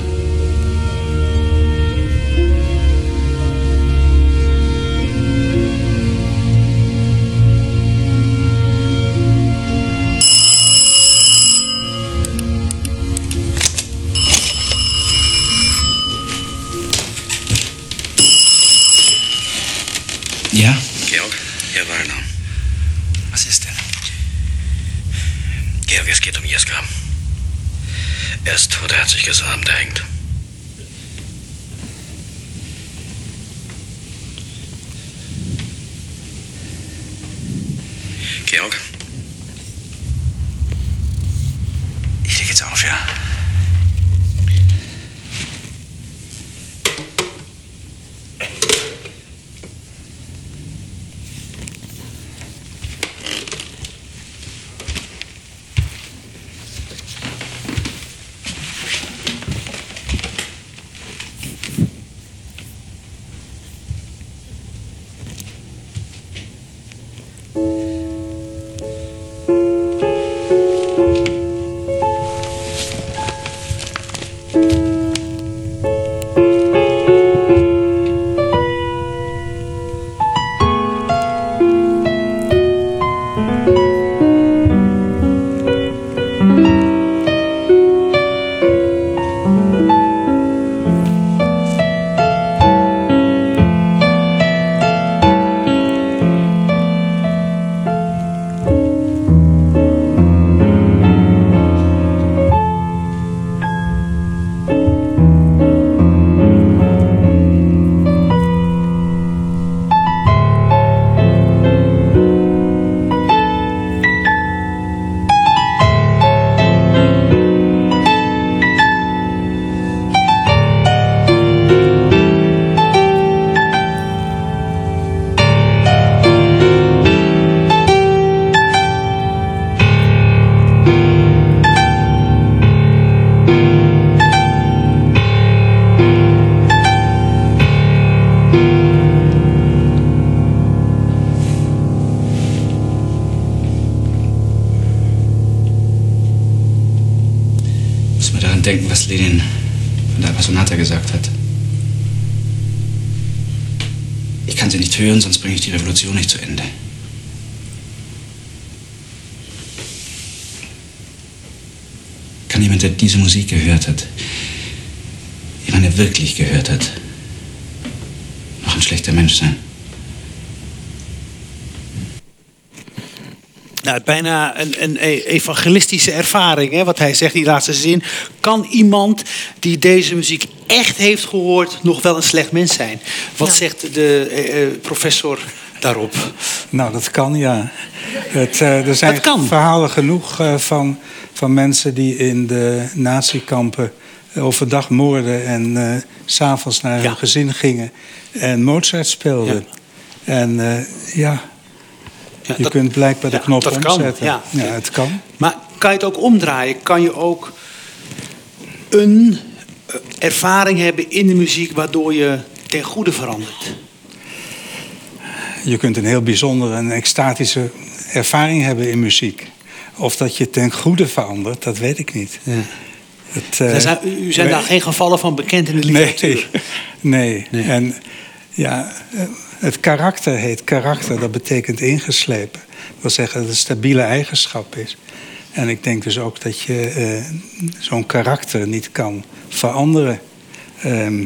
Nou, bijna een, een e- evangelistische ervaring, hè, wat hij zegt, die laatste zin. Kan iemand die deze muziek echt heeft gehoord nog wel een slecht mens zijn? Wat Ja. zegt de eh, eh, professor daarop? Nou, dat kan ja. Het, eh, er zijn Dat kan. verhalen genoeg eh, van, van mensen die in de natiekampen overdag moorden en eh, s s'avonds naar Ja. hun gezin gingen en Mozart speelden. En eh, ja, Ja, je dat- kunt blijkbaar de ja, knop dat kan, omzetten. ja. het kan. Maar kan je het ook omdraaien? Kan je ook een eh, ervaring hebben in de muziek waardoor je ten goede verandert? Je kunt een heel bijzondere en extatische ervaring hebben in muziek. Of dat je ten goede verandert, dat weet ik niet. Het, eh, zijn, u zijn wij- daar geen gevallen van bekend in de literatuur. (laughs) nee. Nee. En ja, eh, het karakter heet karakter, dat betekent ingeslepen. Dat wil zeggen dat het een stabiele eigenschap is. En ik denk dus ook dat je eh, zo'n karakter niet kan veranderen. Ehm,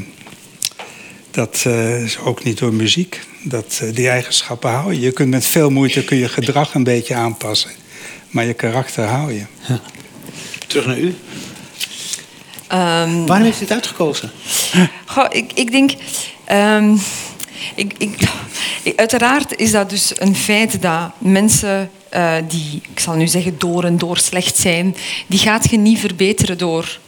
dat eh, is ook niet door muziek. Dat, eh, die eigenschappen hou je. Je kunt met veel moeite kun je gedrag een beetje aanpassen. Maar je karakter hou je. Terug naar u. Ehm, Waarom heeft u het uitgekozen? Goh, ik, ik denk. ehm, ik, ik, uiteraard is dat dus een feit dat mensen eh, die, ik zal nu zeggen, door en door slecht zijn, die gaat je niet verbeteren door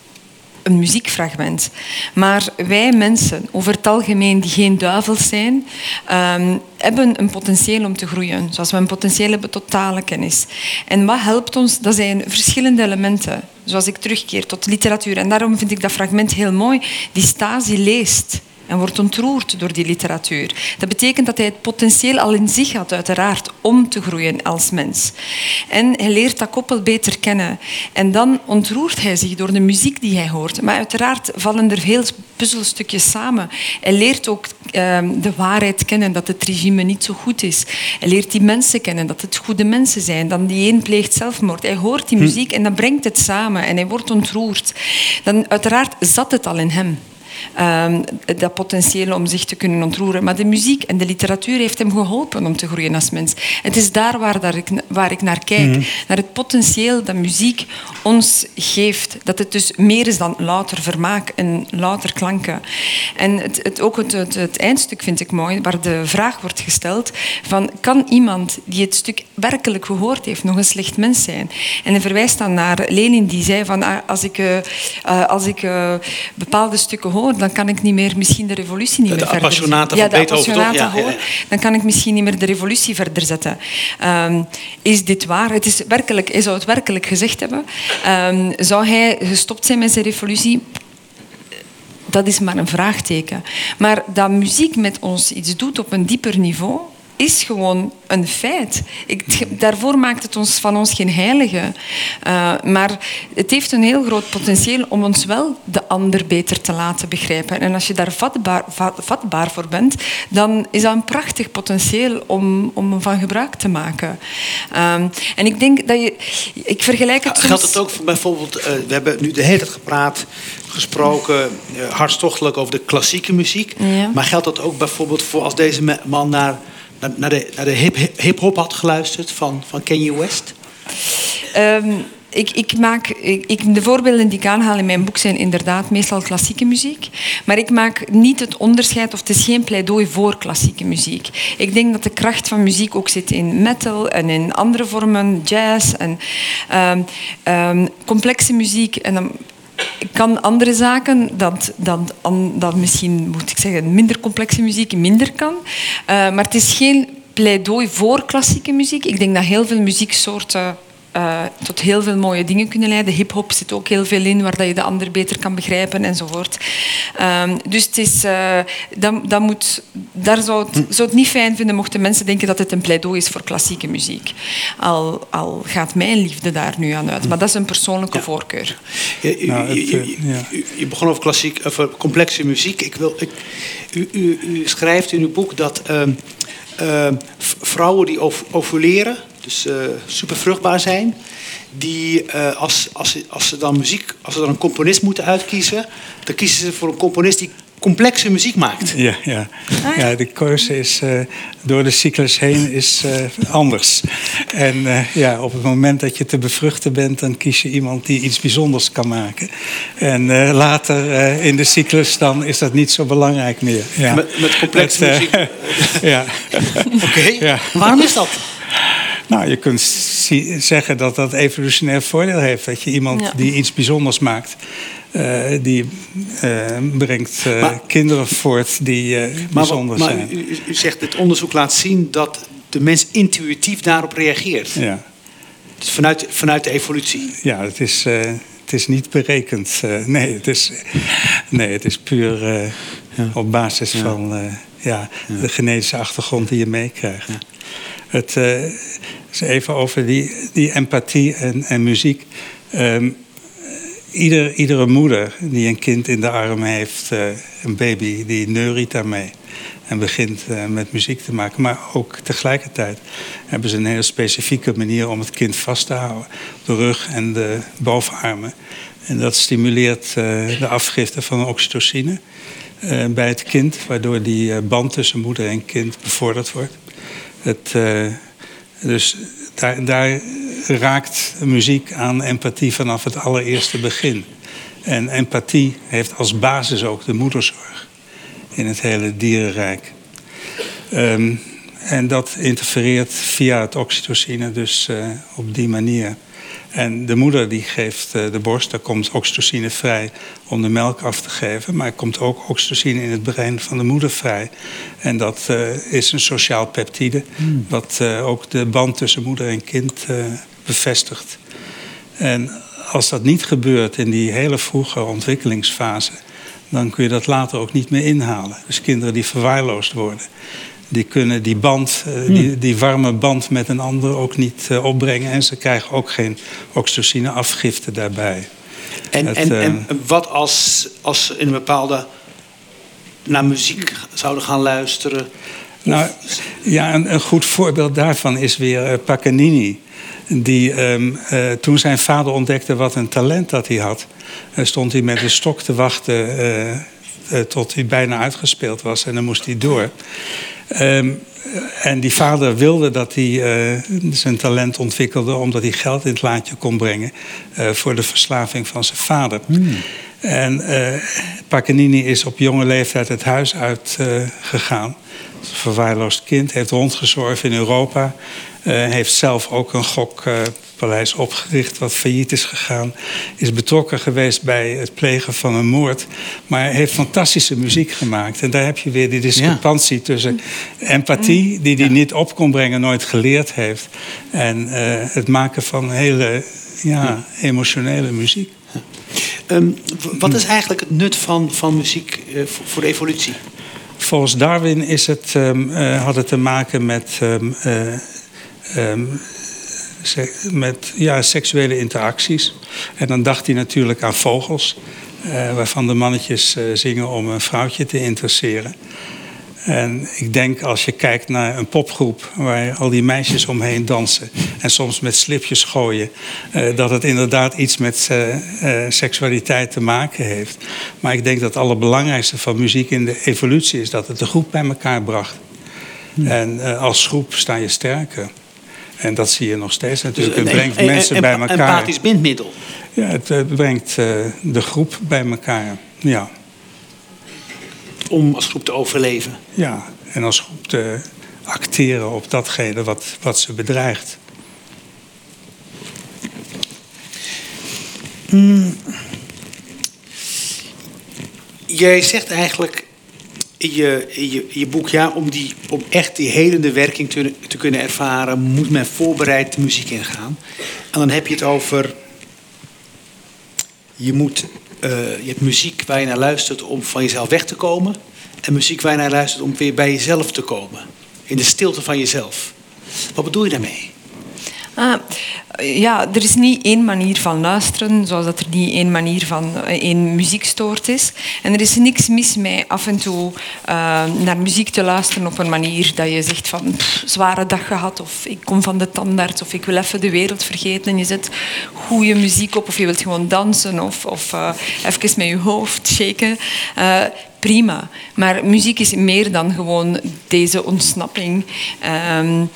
een muziekfragment. Maar wij mensen, over het algemeen die geen duivels zijn, ehm, hebben een potentieel om te groeien. Zoals we een potentieel hebben tot totale kennis. En wat helpt ons? Dat zijn verschillende elementen. Zoals ik terugkeer tot literatuur. En daarom vind ik dat fragment heel mooi. Die Stasi leest en wordt ontroerd door die literatuur. Dat betekent dat hij het potentieel al in zich had, uiteraard, om te groeien als mens. En hij leert dat koppel beter kennen. En dan ontroert hij zich door de muziek die hij hoort. Maar uiteraard vallen er veel puzzelstukjes samen. Hij leert ook ehm, de waarheid kennen, dat het regime niet zo goed is. Hij leert die mensen kennen, dat het goede mensen zijn. Dan die een pleegt zelfmoord. Hij hoort die muziek en dan brengt het samen en hij wordt ontroerd. Dan uiteraard zat het al in hem. Ehm, dat potentieel om zich te kunnen ontroeren. Maar de muziek en de literatuur heeft hem geholpen om te groeien als mens. Het is daar waar, daar ik, waar ik naar kijk. Naar het potentieel dat muziek ons geeft. Dat het dus meer is dan louter vermaak en louter klanken. En het, het, ook het, het, het eindstuk vind ik mooi, waar de vraag wordt gesteld van kan iemand die het stuk werkelijk gehoord heeft nog een slecht mens zijn? En hij verwijst dan naar Lenin die zei van ah, als ik, eh, eh, als ik eh, bepaalde stukken hoor, dan kan ik niet meer misschien de revolutie niet De meer verder Appassionata ja, de? Appassionata Ja, hoor, dan kan ik misschien niet meer de revolutie verder zetten. Ehm, is dit waar? Het is werkelijk, hij zou het werkelijk gezegd hebben. Ehm, zou hij gestopt zijn met zijn revolutie? Dat is maar een vraagteken. Maar dat muziek met ons iets doet op een dieper niveau, is gewoon een feit. Ik, daarvoor maakt het ons van ons geen heilige. Uh, maar het heeft een heel groot potentieel om ons wel de ander beter te laten begrijpen. En als je daar vatbaar, vatbaar voor bent, dan is dat een prachtig potentieel om, om van gebruik te maken. Um, en ik denk dat je... Ik vergelijk het ja, Geldt het ook voor bijvoorbeeld... Uh, we hebben nu de hele tijd gepraat, gesproken, uh, hartstochtelijk over de klassieke muziek. Ja. Maar geldt dat ook bijvoorbeeld voor als deze man naar naar de, naar de hip-hop had geluisterd van, van Kanye West? Um, ik, ik maak, ik, de voorbeelden die ik aanhaal in mijn boek zijn inderdaad meestal klassieke muziek. Maar ik maak niet het onderscheid, of het is geen pleidooi voor klassieke muziek. Ik denk dat de kracht van muziek ook zit in metal en in andere vormen, jazz en um, um, complexe muziek. En dan kan andere zaken dat, dat, dat misschien, moet ik zeggen, minder complexe muziek minder kan. Uh, maar het is geen pleidooi voor klassieke muziek. Ik denk dat heel veel muzieksoorten eh, tot heel veel mooie dingen kunnen leiden. Hip-hop zit ook heel veel in, waar dat je de ander beter kan begrijpen enzovoort. Ehm, dus het is, uh, dat, dat moet, daar zou het, zou het niet fijn vinden mochten mensen denken dat het een pleidooi is voor klassieke muziek. Al, al gaat mijn liefde daar nu aan uit. Maar dat is een persoonlijke voorkeur. Ja, u, nou, het, u, u, u, begon over, klassiek, over complexe muziek. Ik wil, ik, u, schrijft in uw boek dat uh, uh, vrouwen die ovuleren, dus uh, super vruchtbaar zijn, die als, als, als, ze dan muziek, als ze dan een componist moeten uitkiezen, dan kiezen ze voor een componist die complexe muziek maakt. Ja, ja. Ah, ja de keuze is uh, door de cyclus heen is uh, anders. En uh, ja, op het moment dat je te bevruchten bent, dan kies je iemand die iets bijzonders kan maken. En later in de cyclus dan is dat niet zo belangrijk meer. Ja. Met, met complexe het, muziek. (laughs) ja. Oké. Okay. Ja. Waarom is dat? Nou, je kunt zeggen dat dat evolutionair voordeel heeft. Dat je iemand ja. die iets bijzonders maakt, uh, die uh, brengt uh, maar, kinderen voort die bijzonder maar, zijn. Maar u, u, zegt, het onderzoek laat zien dat de mens intuïtief daarop reageert. Ja. Dus vanuit, vanuit de evolutie. Ja, het is, het is niet berekend. nee, het is, nee, het is puur ja. op basis ja. van ja, de genetische achtergrond die je meekrijgt. Het is even over die, die empathie en, en muziek. Um, Ieder, iedere moeder die een kind in de arm heeft, uh, een baby, die neuriet daarmee. En begint uh, met muziek te maken. Maar ook tegelijkertijd hebben ze een hele specifieke manier om het kind vast te houden. De rug en de bovenarmen. En dat stimuleert uh, de afgifte van oxytocine bij het kind. Waardoor die band tussen moeder en kind bevorderd wordt. Het, dus daar, daar raakt muziek aan empathie vanaf het allereerste begin. En empathie heeft als basis ook de moederzorg in het hele dierenrijk. Um, en dat interfereert via het oxytocine dus uh, op die manier. En de moeder die geeft uh, de borst, daar komt oxytocine vrij om de melk af te geven. Maar er komt ook oxytocine in het brein van de moeder vrij. En dat uh, is een sociaal peptide, mm. wat ook de band tussen moeder en kind bevestigt. En als dat niet gebeurt in die hele vroege ontwikkelingsfase, dan kun je dat later ook niet meer inhalen. Dus kinderen die verwaarloosd worden, die kunnen die band, uh, die, die, warme band met een ander ook niet uh, opbrengen. En ze krijgen ook geen oxytocine afgifte daarbij. En, Het, en, uh, en wat als, als ze in een bepaalde naar muziek zouden gaan luisteren? Nou, ja, een, een, goed voorbeeld daarvan is weer Paganini. Die um, uh, toen zijn vader ontdekte wat een talent dat hij had, uh, stond hij met een stok te wachten uh, tot hij bijna uitgespeeld was en dan moest hij door. Um, en die vader wilde dat hij zijn talent ontwikkelde omdat hij geld in het laadje kon brengen voor de verslaving van zijn vader. Hmm. En Paganini is op jonge leeftijd het huis uitgegaan. Uh, verwaarloosd kind, heeft rondgezorgd in Europa. Uh, heeft zelf ook een gokpaleis uh, opgericht wat failliet is gegaan. Is betrokken geweest bij het plegen van een moord. Maar heeft fantastische muziek gemaakt. En daar heb je weer die discrepantie ja. tussen empathie, die hij ja. niet op kon brengen, nooit geleerd heeft. En uh, het maken van hele ja, emotionele muziek. Um, wat is eigenlijk het nut van, van muziek voor de evolutie? Volgens Darwin is het, um, had het te maken met Um, met ja, seksuele interacties. En dan dacht hij natuurlijk aan vogels, uh, waarvan de mannetjes uh, zingen om een vrouwtje te interesseren. En ik denk als je kijkt naar een popgroep waar al die meisjes omheen dansen en soms met slipjes gooien, uh, dat het inderdaad iets met seksualiteit te maken heeft. Maar ik denk dat het allerbelangrijkste van muziek in de evolutie is dat het de groep bij elkaar bracht. Hm. En als groep sta je sterker. En dat zie je nog steeds natuurlijk. Het brengt een, mensen een, bij elkaar. Een empathisch bindmiddel. Ja, het, het brengt uh, de groep bij elkaar. Ja. Om als groep te overleven. Ja, en als groep te acteren op datgene wat, wat ze bedreigt. Hmm. Jij zegt eigenlijk je, je boek, ja, om, die, om echt die helende werking te, te kunnen ervaren, moet men voorbereid de muziek ingaan. En dan heb je het over. Je, moet, eh, je hebt muziek waar je naar luistert om van jezelf weg te komen. En muziek waar je naar luistert om weer bij jezelf te komen. In de stilte van jezelf. Wat bedoel je daarmee? Ah, ja, er is niet één manier van luisteren, zoals dat er niet één manier van eh, één muziekstoort is. En er is niks mis met af en toe uh, naar muziek te luisteren op een manier dat je zegt van zware dag gehad, of ik kom van de tandarts, of ik wil even de wereld vergeten. En je zet goede muziek op, of je wilt gewoon dansen, of, of uh, even met je hoofd shaken prima. Maar muziek is meer dan gewoon deze ontsnapping. Um,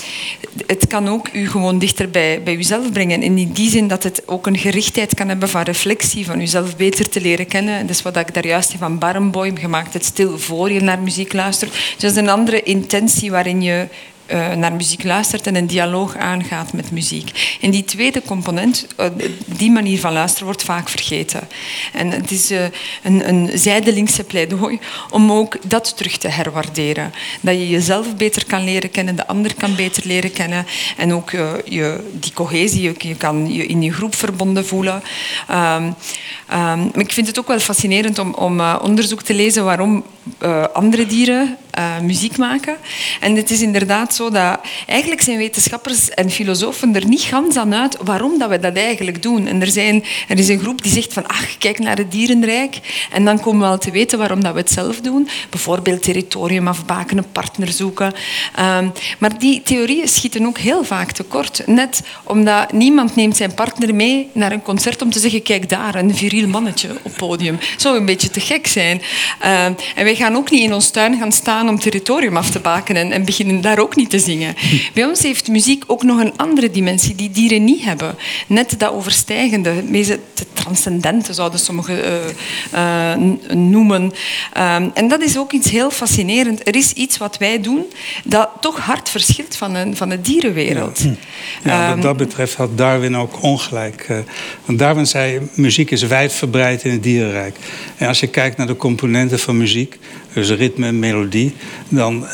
het kan ook u gewoon dichter bij, bij uzelf brengen. In die zin dat het ook een gerichtheid kan hebben van reflectie, van uzelf beter te leren kennen. Is wat ik daar juist heb van Barenboim gemaakt, het stil voor je naar muziek luistert. Dus dat is een andere intentie waarin je uh, naar muziek luistert en een dialoog aangaat met muziek. En die tweede component, uh, die manier van luisteren, wordt vaak vergeten. En het is uh, een, een zijdelingse pleidooi om ook dat terug te herwaarderen. Dat je jezelf beter kan leren kennen, de ander kan beter leren kennen en ook je, die cohesie, je, kan je in je groep verbonden voelen. Um, um, ik vind het ook wel fascinerend om, om onderzoek te lezen waarom andere dieren muziek maken. En het is inderdaad zo dat eigenlijk zijn wetenschappers en filosofen er niet gans aan uit waarom dat we dat eigenlijk doen. En er, zijn, er is een groep die zegt van, ach, kijk naar het dierenrijk. En dan komen we al te weten waarom dat we het zelf doen. Bijvoorbeeld territorium afbaken, een partner zoeken. Um, maar die theorieën schieten ook heel vaak tekort. Net omdat niemand neemt zijn partner mee naar een concert om te zeggen, kijk daar, een viriel mannetje op podium. Zou een beetje te gek zijn. Um, en wij gaan ook niet in ons tuin gaan staan om territorium af te baken en, en beginnen daar ook niet te zingen. Bij ons heeft muziek ook nog een andere dimensie die dieren niet hebben. Net dat overstijgende, het transcendente zouden sommigen uh, uh, noemen. Um, en dat is ook iets heel fascinerend. Er is iets wat wij doen dat toch hard verschilt van, een, van de dierenwereld. Ja, ja wat ehm, dat betreft had Darwin ook ongelijk. Uh, want Darwin zei, muziek is wijdverbreid in het dierenrijk. En als je kijkt naar de componenten van muziek, dus ritme en melodie, dan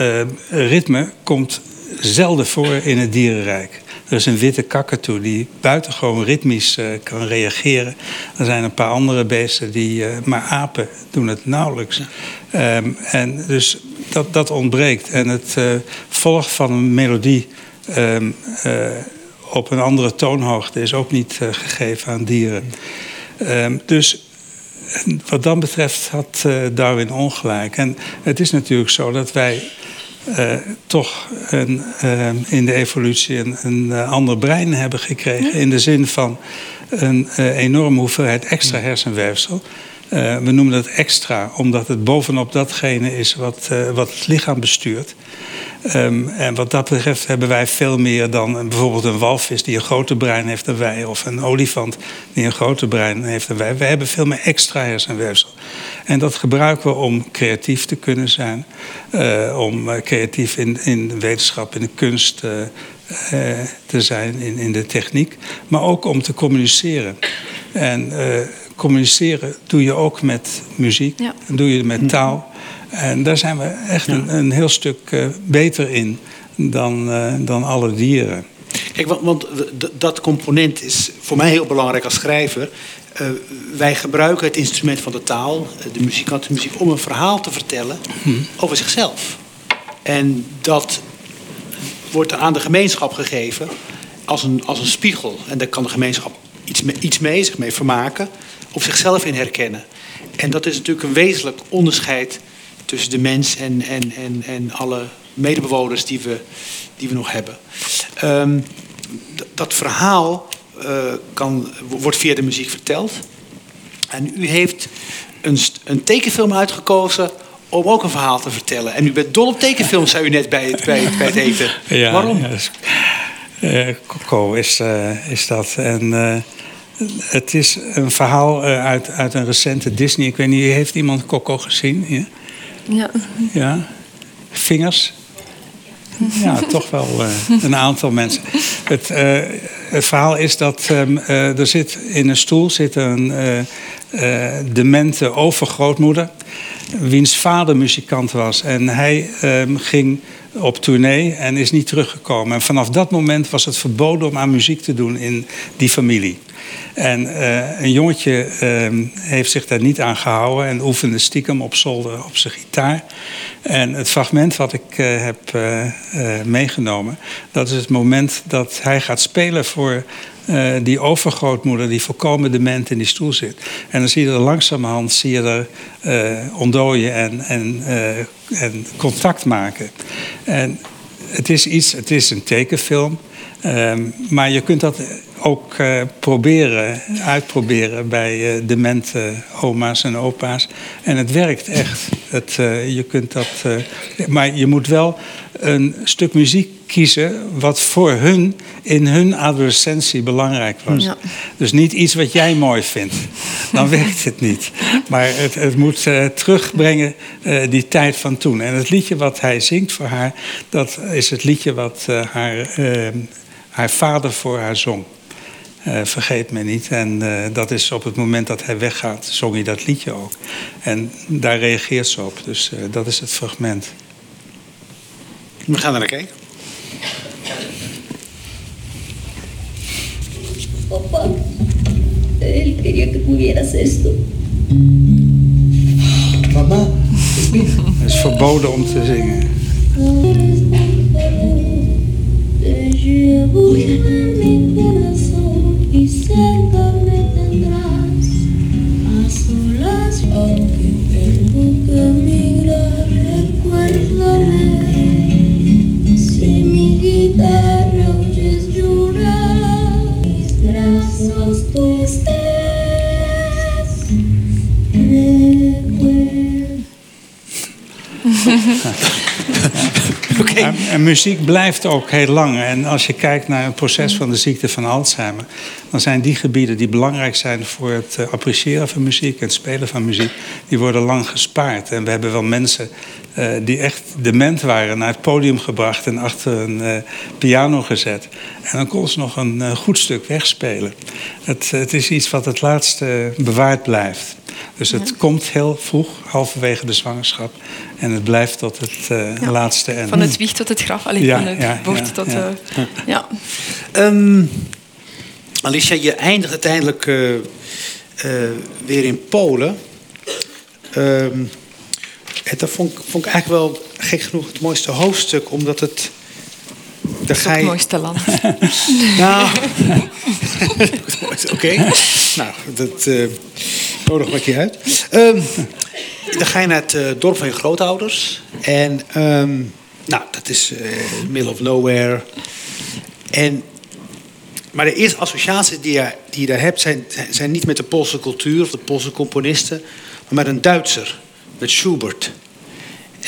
ritme komt zelden voor in het dierenrijk. Er is een witte kakatoe die buitengewoon ritmisch uh, kan reageren. Er zijn een paar andere beesten die, uh, maar apen doen het nauwelijks. Um, en dus dat, dat ontbreekt. En het volg van een melodie um, op een andere toonhoogte is ook niet gegeven aan dieren. Um, dus wat dat betreft had Darwin ongelijk. En het is natuurlijk zo dat wij uh, toch een, uh, in de evolutie een, een uh, ander brein hebben gekregen. In de zin van een enorme hoeveelheid extra hersenweefsel. We noemen dat extra, omdat het bovenop datgene is wat, wat het lichaam bestuurt. Um, en wat dat betreft hebben wij veel meer dan bijvoorbeeld een walvis die een groter brein heeft dan wij, of een olifant die een groter brein heeft dan wij. We hebben veel meer extra hersenweefsel. En dat gebruiken we om creatief te kunnen zijn, uh, om creatief in, in de wetenschap, in de kunst te zijn, in, in de techniek, maar ook om te communiceren. En communiceren doe je ook met muziek, ja. doe je met taal. En daar zijn we echt een, een, heel stuk uh, beter in dan, uh, dan alle dieren. Kijk, want, want dat component is voor mij heel belangrijk als schrijver. Uh, wij gebruiken het instrument van de taal, de muzikant, de muziek, om een verhaal te vertellen hmm. over zichzelf. En dat wordt aan de gemeenschap gegeven als een, als een spiegel. En daar kan de gemeenschap iets mee, iets mee zich mee vermaken, of zichzelf in herkennen. En dat is natuurlijk een wezenlijk onderscheid tussen de mens en, en, en, en alle medebewoners die we, die we nog hebben. Um, dat verhaal uh, kan, wordt via de muziek verteld. En u heeft een, een tekenfilm uitgekozen om ook een verhaal te vertellen. En u bent dol op tekenfilms, zei u net bij het, bij, bij het eten. Ja, Waarom? Ja, is, uh, Coco is, uh, is dat. En het is een verhaal uit, uit een recente Disney. Ik weet niet, heeft iemand Coco gezien? Ja? Ja. Ja. Vingers? Ja, (laughs) toch wel uh, een aantal mensen. Het, uh, het verhaal is dat um, uh, er zit in een stoel zit een demente overgrootmoeder. wiens vader muzikant was. En hij ehm, ging op tournee en is niet teruggekomen. En vanaf dat moment was het verboden om aan muziek te doen in die familie. En uh, een jongetje uh, heeft zich daar niet aan gehouden en oefende stiekem op zolder op zijn gitaar. En het fragment wat ik uh, heb meegenomen, dat is het moment dat hij gaat spelen voor die overgrootmoeder die volkomen dement in die stoel zit. En dan zie je er langzamerhand zie je er ontdooien en, en, en contact maken. En het is iets, het is een tekenfilm. Um, maar je kunt dat ook uh, proberen, uitproberen bij uh, demente oma's en opa's. En het werkt echt. Het, uh, je kunt dat, maar je moet wel een stuk muziek kiezen wat voor hun in hun adolescentie belangrijk was. Ja. Dus niet iets wat jij mooi vindt. Dan werkt het niet. Maar het, het moet uh, terugbrengen uh, die tijd van toen. En het liedje wat hij zingt voor haar, dat is het liedje wat uh, haar, haar vader voor haar zong. Vergeet me niet. En dat is op het moment dat hij weggaat, zong hij dat liedje ook. En daar reageert ze op. Dus dat is het fragment. We gaan er naar kijken. Papá, él quería que pudieras esto. Mama, het is verboden om te zingen. Te y cerca me tendrás a solas aunque tengo que emigrar. Recuérdame si mi guitarra oyes llorar, mis brazos tú estés. (laughs) (laughs) En, muziek blijft ook heel lang. En als je kijkt naar het proces van de ziekte van Alzheimer, dan zijn die gebieden die belangrijk zijn voor het uh, appreciëren van muziek en het spelen van muziek, die worden lang gespaard. En we hebben wel mensen uh, die echt dement waren naar het podium gebracht en achter een uh, piano gezet. En dan kon ze nog een goed stuk wegspelen. Het, het is iets wat het laatste bewaard blijft. Dus het ja. komt heel vroeg, halverwege de zwangerschap. En het blijft tot het uh, ja. laatste. En... Van het wieg tot het graf, alleen ja, van het ja, bocht tot... Uh, ja. Um, Alicia, je eindigt uiteindelijk uh, weer in Polen. Um, en dat vond, vond ik eigenlijk wel gek genoeg het mooiste hoofdstuk, omdat het... Dat is het mooiste land. nou, oké. Okay. Nou, dat uh, nodig wat je uit. Um, dan ga je naar het uh, dorp van je grootouders. En um, nou, dat is uh, middle of nowhere. En, maar de eerste associaties die je, die je daar hebt... Zijn, zijn niet met de Poolse cultuur of de Poolse componisten... maar met een Duitser, met Schubert...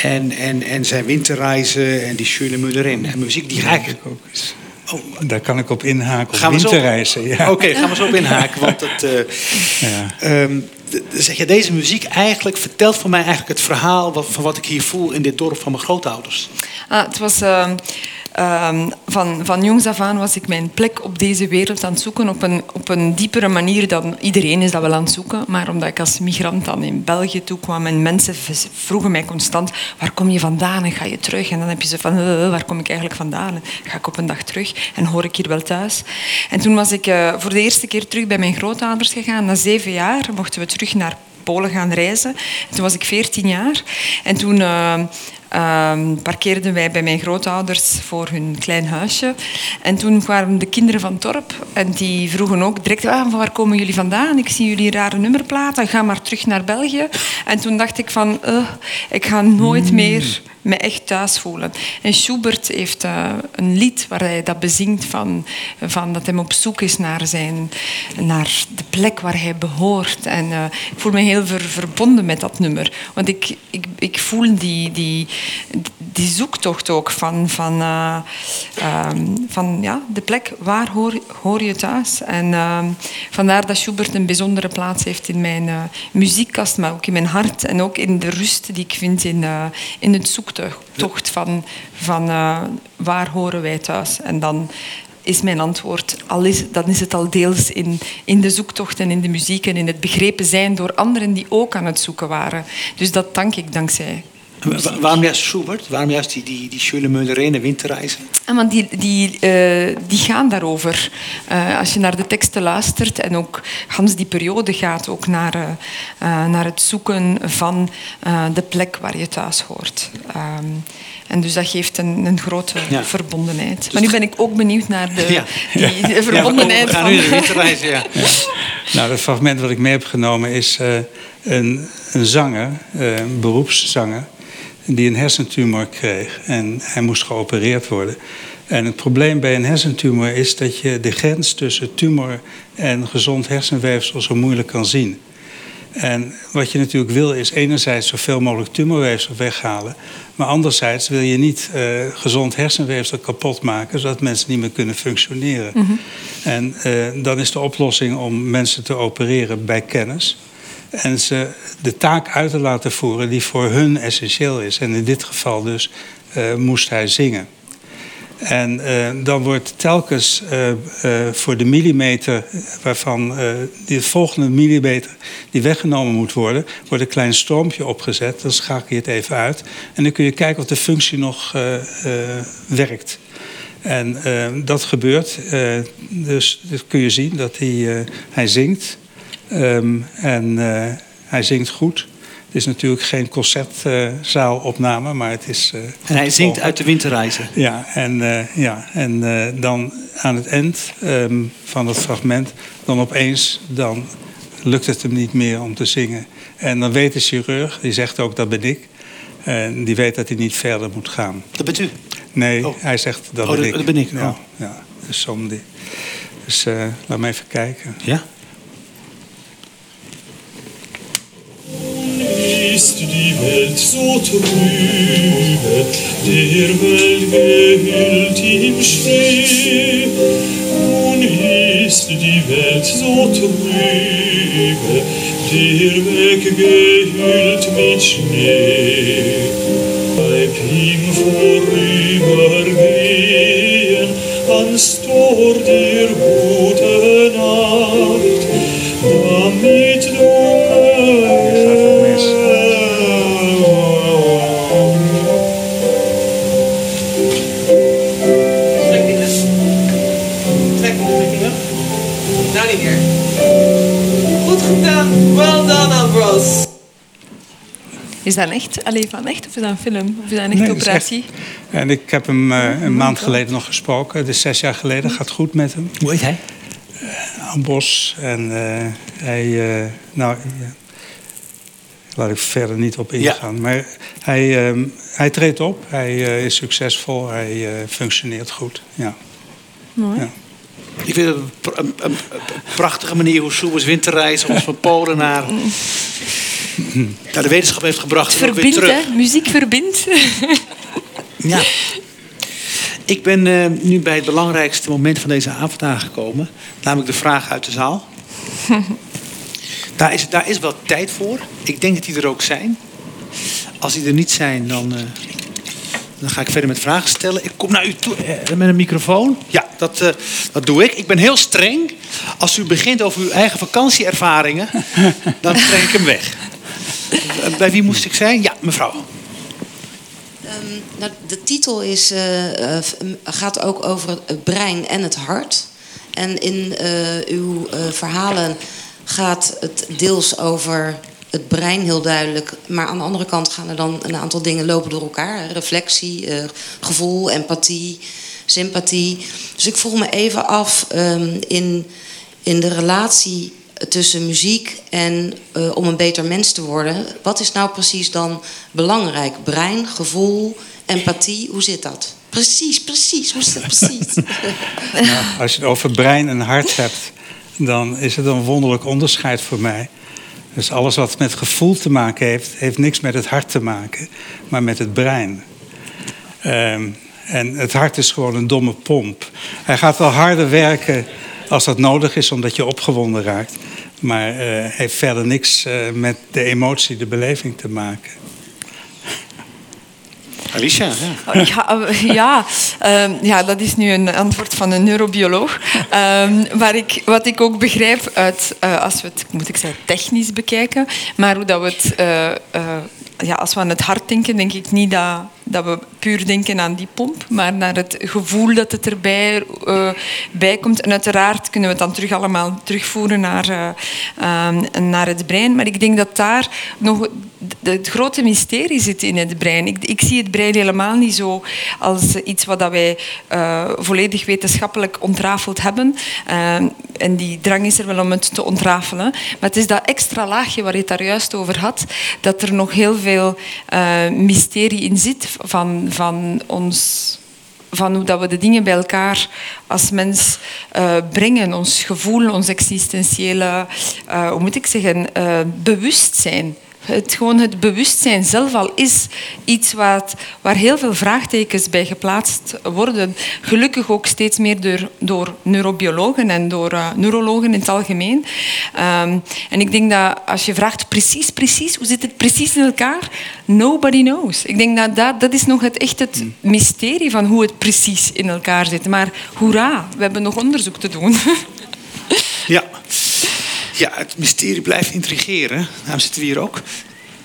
En, en, en zijn winterreizen en die Schöne Müllerin. En muziek die ga ik... ook eens. Oh. Daar kan ik op inhaken, gaan op winterreizen. Ja. Oké, okay, gaan we zo op (laughs) inhaken. Want het, uh, ja. um, zeg je, deze muziek eigenlijk vertelt voor mij eigenlijk het verhaal van wat ik hier voel in dit dorp van mijn grootouders. Ah, het was... Uh... Um, van, van jongs af aan was ik mijn plek op deze wereld aan het zoeken op een, op een diepere manier dan iedereen is dat wel aan het zoeken. Maar omdat ik als migrant dan in België toekwam en mensen vroegen mij constant waar kom je vandaan en ga je terug? En dan heb je ze van uh, waar kom ik eigenlijk vandaan? Ga ik op een dag terug en hoor ik hier wel thuis? En toen was ik voor de eerste keer terug bij mijn grootouders gegaan. Na zeven jaar mochten we terug naar Polen gaan reizen. En toen was ik 14 jaar. En toen um, parkeerden wij bij mijn grootouders voor hun klein huisje. En toen kwamen de kinderen van het dorp en die vroegen ook direct: ah, waar komen jullie vandaan? Ik zie jullie rare nummerplaten. Ga maar terug naar België. En toen dacht ik van, uh, ik ga nooit meer me echt thuis voelen. En Schubert heeft uh, een lied waar hij dat bezingt van, van dat hij op zoek is naar, zijn, naar de plek waar hij behoort. En uh, ik voel me heel ver, verbonden met dat nummer. Want ik, ik, ik voel die, die, die zoektocht ook van, van, uh, um, van ja, de plek waar hoor, hoor je thuis. En vandaar dat Schubert een bijzondere plaats heeft in mijn muziekkast, maar ook in mijn hart. En ook in de rust die ik vind in, in het zoektocht tocht van, van waar horen wij thuis. En dan is mijn antwoord. Al is, dan is het al deels in, in de zoektocht en in de muziek en in het begrepen zijn door anderen die ook aan het zoeken waren. Dus dat dank ik dankzij Wa- Waarom juist Schubert? Waarom juist die, die, die Schöne winterreizen? Ah, want die, die, eh, die gaan daarover. Eh, als je naar de teksten luistert en ook Hans die periode gaat ook naar, eh, naar het zoeken van eh, de plek waar je thuis hoort. Ehm, en dus dat geeft een, een grote Ja. verbondenheid. Maar nu ben ik ook benieuwd naar de, (laughs) Ja. die, de verbondenheid Ja, we gaan van... nu de winterreizen, ja. (laughs) Nou, het fragment wat ik mee heb genomen is eh, een, een zanger, eh, een beroepszanger, die een hersentumor kreeg. En hij moest geopereerd worden. En het probleem bij een hersentumor is dat je de grens tussen tumor en gezond hersenweefsel zo moeilijk kan zien. En wat je natuurlijk wil is enerzijds zoveel mogelijk tumorweefsel weghalen. Maar anderzijds wil je niet eh, gezond hersenweefsel kapot maken, zodat mensen niet meer kunnen functioneren. En eh, dan is de oplossing om mensen te opereren bij kennis. En ze de taak uit te laten voeren die voor hun essentieel is. En in dit geval dus eh, moest hij zingen. En eh, dan wordt telkens eh, voor de millimeter waarvan die volgende millimeter die weggenomen moet worden, wordt een klein stroompje opgezet. Dan schakel je het even uit. En dan kun je kijken of de functie nog werkt. En dat gebeurt. Dus, dus kun je zien dat hij, hij zingt. Ehm, en eh, hij zingt goed. Het is natuurlijk geen concertzaalopname, maar het is. eh, En hij zingt uit de winterreizen. ja, en, eh, ja, en dan aan het eind ehm, van het fragment, dan opeens, dan lukt het hem niet meer om te zingen. En dan weet de chirurg, die zegt ook dat ben ik, en die weet dat hij niet verder moet gaan. Dat bent u. Nee, Oh. hij zegt dat Oh, ben dat- ik. dat ben ik, Ja, oh. ja dus die. Dus laat me even kijken. Ja? İst die Welt so trübe, der Welt gehüllt im Schnee. Nun ist die Welt so trübe, der Weg gehüllt mit Schnee. Bleib ihm vorübergehen ans Tor der guten Nacht, damit Is dat een echt? Alleen van echt? Of is dat een film? Of is dat een echte Nee, operatie? En ik heb hem eh, een maand geleden nog gesproken. Het is zes jaar geleden. Gaat goed met hem. Hoe heet hij? Ambos. En eh, hij, eh, nou, ja, laat ik verder niet op ingaan. Maar hij, ehm, hij treedt op, hij eh, is succesvol, hij eh, functioneert goed. Ja. Mooi. Ja. Ik vind het een, pr- een- een- een prachtige manier hoe Schubert's winterreis ons van Polen naar, naar de wetenschap heeft gebracht. Het weer verbindt, terug. hè? Muziek verbindt. (laughs) Ja. Ik ben eh, nu bij het belangrijkste moment van deze avond aangekomen. Namelijk de vraag uit de zaal. (laughs) daar, is, daar is wel tijd voor. Ik denk dat die er ook zijn. Als die er niet zijn, dan, eh, dan ga ik verder met vragen stellen. Ik kom naar u toe eh, met een microfoon. Ja, dat, dat doe ik. Ik ben heel streng. Als u begint over uw eigen vakantieervaringen, (laughs) dan trek ik hem weg. Eh, Bij wie moest ik zijn? Ja, mevrouw. Ehm, nou, de titel is, eh, eh, gaat ook over het- brein en het hart. En in uw verhalen gaat het deels over het brein heel duidelijk. Maar aan de andere kant gaan er dan een aantal dingen lopen door elkaar. Reflectie, gevoel, empathie, sympathie. Dus ik vroeg me even af ehm, in, in de relatie tussen muziek en eh, om een beter mens te worden. Wat is nou precies dan belangrijk? Brein, gevoel, empathie, hoe zit dat? Precies, precies, hoe zit dat precies? (laughs) Nou, als je het over brein en hart hebt, dan is het een wonderlijk onderscheid voor mij. Dus alles wat met gevoel te maken heeft, heeft niks met het hart te maken, maar met het brein. Ehm, en het hart is gewoon een domme pomp. Hij gaat wel harder werken als dat nodig is, omdat je opgewonden raakt. Maar eh, heeft verder niks eh, met de emotie, de beleving te maken. Alicia, ja. Ja, eh, ja, ehm, ja, dat is nu een antwoord van een neurobioloog. Ehm, maar ik, wat ik ook begrijp uit, eh, als we het, moet ik zeggen, technisch bekijken, maar hoe dat we het, eh, eh, ja, als we aan het hart denken, denk ik niet dat, dat we puur denken aan die pomp, maar naar het gevoel dat het erbij bij komt. En uiteraard kunnen we het dan terug allemaal terugvoeren naar, eh, naar het brein. Maar ik denk dat daar nog het grote mysterie zit in het brein. Ik, ik zie het brein helemaal niet zo als iets wat dat wij eh, volledig wetenschappelijk ontrafeld hebben. En die drang is er wel om het te ontrafelen. Maar het is dat extra laagje waar je het daar juist over had, dat er nog heel veel mysterie in zit van, van ons van hoe dat we de dingen bij elkaar als mens eh, brengen. Ons gevoel, ons existentiële, eh, hoe moet ik zeggen, eh, bewustzijn. Het, gewoon het bewustzijn zelf al is iets wat, waar heel veel vraagtekens bij geplaatst worden. Gelukkig ook steeds meer door, door neurobiologen en door eh, neurologen in het algemeen. Ehm, en ik denk dat als je vraagt precies, precies, hoe zit het precies in elkaar? Nobody knows. Ik denk dat dat, dat is nog het, echt het mysterie van hoe het precies in elkaar zit. Maar hoera, we hebben nog onderzoek te doen. (laughs) Ja. Ja, het mysterie blijft intrigeren. Daarom zitten we hier ook.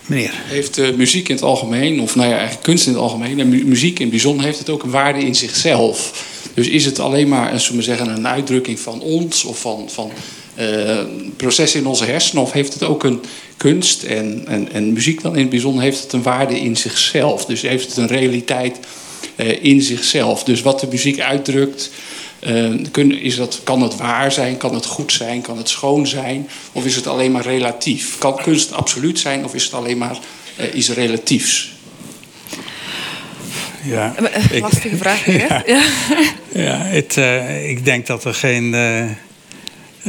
Meneer. Heeft eh, muziek in het algemeen, of nou ja, eigenlijk kunst in het algemeen, en mu- muziek in het bijzonder, heeft het ook een waarde in zichzelf? Dus is het alleen maar, zullen we zeggen, een uitdrukking van ons of van, van eh, processen in onze hersenen, of heeft het ook een kunst en, en, en muziek dan in het bijzonder, heeft het een waarde in zichzelf? Dus heeft het een realiteit eh, in zichzelf? Dus wat de muziek uitdrukt, eh, kun, is dat, kan het waar zijn, kan het goed zijn, kan het schoon zijn? Of is het alleen maar relatief? Kan kunst absoluut zijn of is het alleen maar eh, iets relatiefs? Ja, Eh, ik- Lastige vraag, hè? (laughs) Ja. Ja. Ja, het, eh, ik denk dat er geen, eh,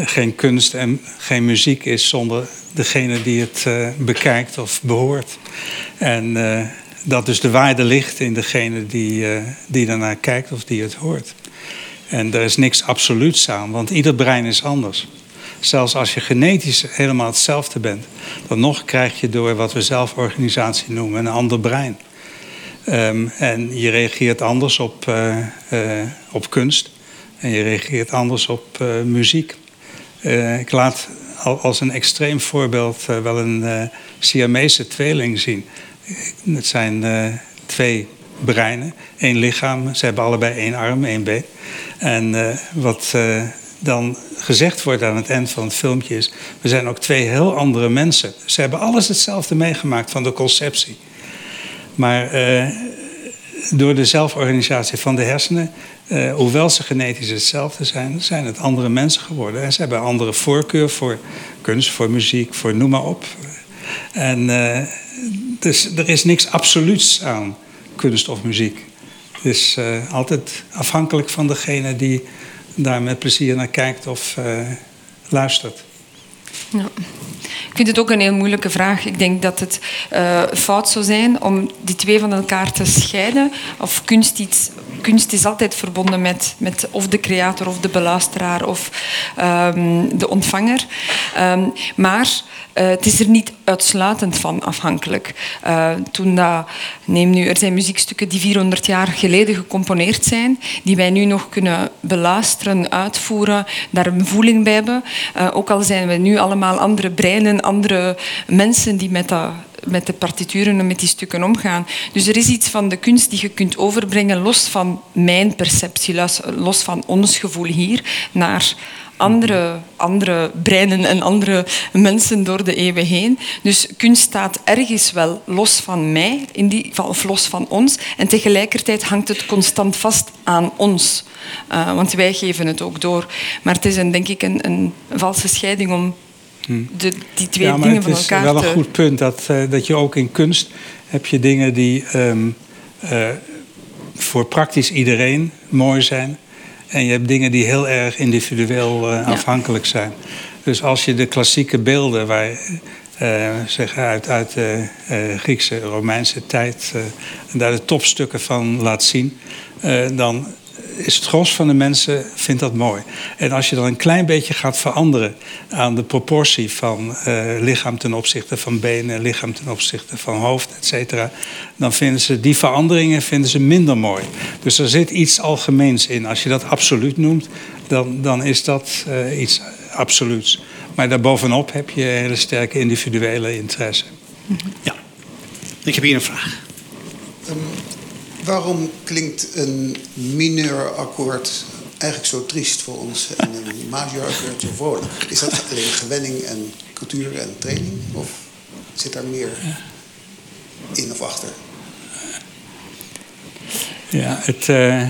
geen kunst en geen muziek is zonder degene die het eh, bekijkt of behoort. En eh, dat dus de waarde ligt in degene die, eh die daarnaar kijkt of die het hoort. En er is niks absoluuts aan, want ieder brein is anders. Zelfs als je genetisch helemaal hetzelfde bent, dan nog krijg je door wat we zelforganisatie noemen een ander brein. Ehm, en je reageert anders op, eh, eh, op kunst. En je reageert anders op eh, muziek. Ik laat al- als een extreem voorbeeld wel een Siamese tweeling zien. Het zijn twee breinen, één lichaam. Ze hebben allebei één arm, één been. En eh, wat eh, dan gezegd wordt aan het eind van het filmpje is... we zijn ook twee heel andere mensen. Ze hebben alles hetzelfde meegemaakt van de conceptie. Maar eh, door de zelforganisatie van de hersenen, hoewel ze genetisch hetzelfde zijn, zijn het andere mensen geworden. En ze hebben andere voorkeur voor kunst, voor muziek, voor noem maar op. En dus er is niks absoluuts aan kunst of muziek. Het is eh, altijd afhankelijk van degene die daar met plezier naar kijkt of eh, luistert. Ja. Ik vind het ook een heel moeilijke vraag. Ik denk dat het eh, fout zou zijn om die twee van elkaar te scheiden. Of kunst, iets, kunst is altijd verbonden met, met of de creator of de beluisteraar of ehm, de ontvanger. Ehm, maar eh, het is er niet uitsluitend van afhankelijk. Eh, toen neem nu, er zijn muziekstukken die 400 jaar geleden gecomponeerd zijn, die wij nu nog kunnen beluisteren, uitvoeren, daar een voeling bij hebben. Eh, ook al zijn we nu allemaal andere breinen, andere mensen die met dat met de partituren en met die stukken omgaan. Dus er is iets van de kunst die je kunt overbrengen, los van mijn perceptie, los, van ons gevoel hier, naar andere, andere breinen en andere mensen door de eeuwen heen. Dus kunst staat ergens wel los van mij, in die, of los van ons. En tegelijkertijd hangt het constant vast aan ons. Uh, want wij geven het ook door. Maar het is een, denk ik een, een valse scheiding om de, die twee ja, maar dingen het van is elkaar wel te... een goed punt dat, eh, dat je ook in kunst heb je dingen die ehm, eh, voor praktisch iedereen mooi zijn. En je hebt dingen die heel erg individueel eh, afhankelijk zijn. Dus als je de klassieke beelden waar, eh, zeg, uit, uit de eh, Griekse, Romeinse tijd... eh, en daar de topstukken van laat zien... eh, dan is het gros van de mensen vindt dat mooi. En als je dan een klein beetje gaat veranderen aan de proportie van eh, lichaam ten opzichte van benen, lichaam ten opzichte van hoofd, et cetera, dan vinden ze die veranderingen vinden ze minder mooi. Dus er zit iets algemeens in. Als je dat absoluut noemt, dan, dan is dat eh, iets absoluuts. Maar daarbovenop heb je hele sterke individuele interesse. Ja. Ik heb hier een vraag. Um, waarom klinkt een mineurakkoord eigenlijk zo triest voor ons en een majorakkoord zo vrolijk? Is dat alleen gewenning en cultuur en training? Of zit daar meer in of achter? Ja, het, uh,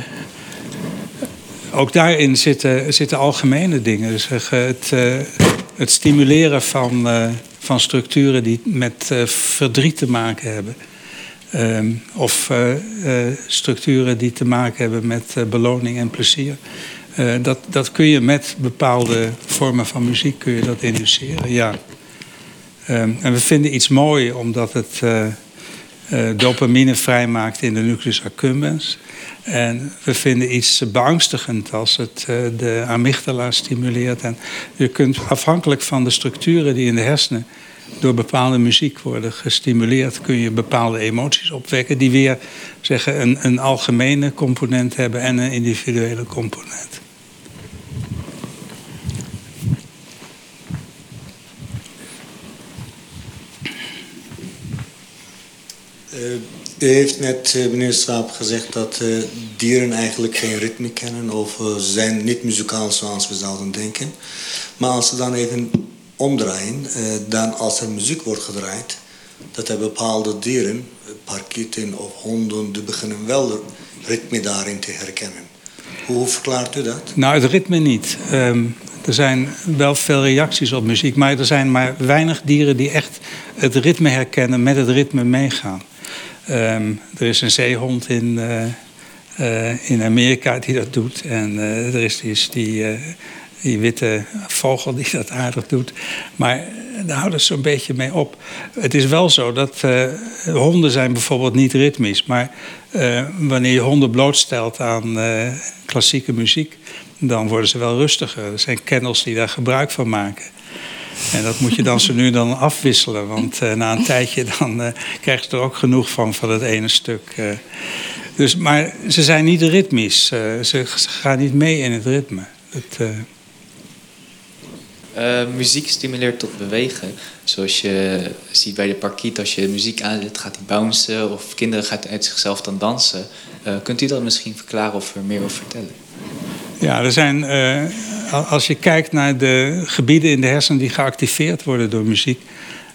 ook daarin zitten, zitten algemene dingen. Dus het, uh, het stimuleren van, van structuren die met verdriet te maken hebben. Um, of structuren die te maken hebben met beloning en plezier. dat, dat kun je met bepaalde vormen van muziek kun je dat induceren, ja. Um, en we vinden iets mooi omdat het dopamine vrijmaakt in de nucleus accumbens. En we vinden iets beangstigend als het de amygdala stimuleert. En je kunt afhankelijk van de structuren die in de hersenen door bepaalde muziek worden gestimuleerd, kun je bepaalde emoties opwekken die weer zeggen, een, een algemene component hebben en een individuele component. Uh, u heeft net, uh, meneer Straap, gezegd dat uh, dieren eigenlijk geen ritme kennen of ze zijn niet muzikaal zoals we zouden denken. Maar als ze dan even omdraaien, dan als er muziek wordt gedraaid, dat er bepaalde dieren, parkieten of honden, die beginnen wel ritme daarin te herkennen. Hoe verklaart u dat? Nou, het ritme niet. Um, er zijn wel veel reacties op muziek, maar er zijn maar weinig dieren die echt het ritme herkennen, met het ritme meegaan. Um, er is een zeehond in, uh, in Amerika die dat doet. En er is die, die, die, witte vogel die dat aardig doet. Maar daar houden ze zo'n beetje mee op. Het is wel zo dat honden zijn bijvoorbeeld niet ritmisch. Maar wanneer je honden blootstelt aan klassieke muziek... dan worden ze wel rustiger. Er zijn kennels die daar gebruik van maken. En dat moet je dan (laughs) zo nu dan afwisselen. Want na een tijdje dan krijg je er ook genoeg van, van het ene stuk. Dus, maar ze zijn niet ritmisch. ze, ze, gaan niet mee in het ritme. Het, muziek stimuleert tot bewegen. Zoals je ziet bij de parkiet, als je muziek aanzet, gaat hij bouncen. Of kinderen gaan uit zichzelf dan dansen. kunt u dat misschien verklaren of er meer over vertellen? Ja, er zijn, uh, als je kijkt naar de gebieden in de hersenen die geactiveerd worden door muziek,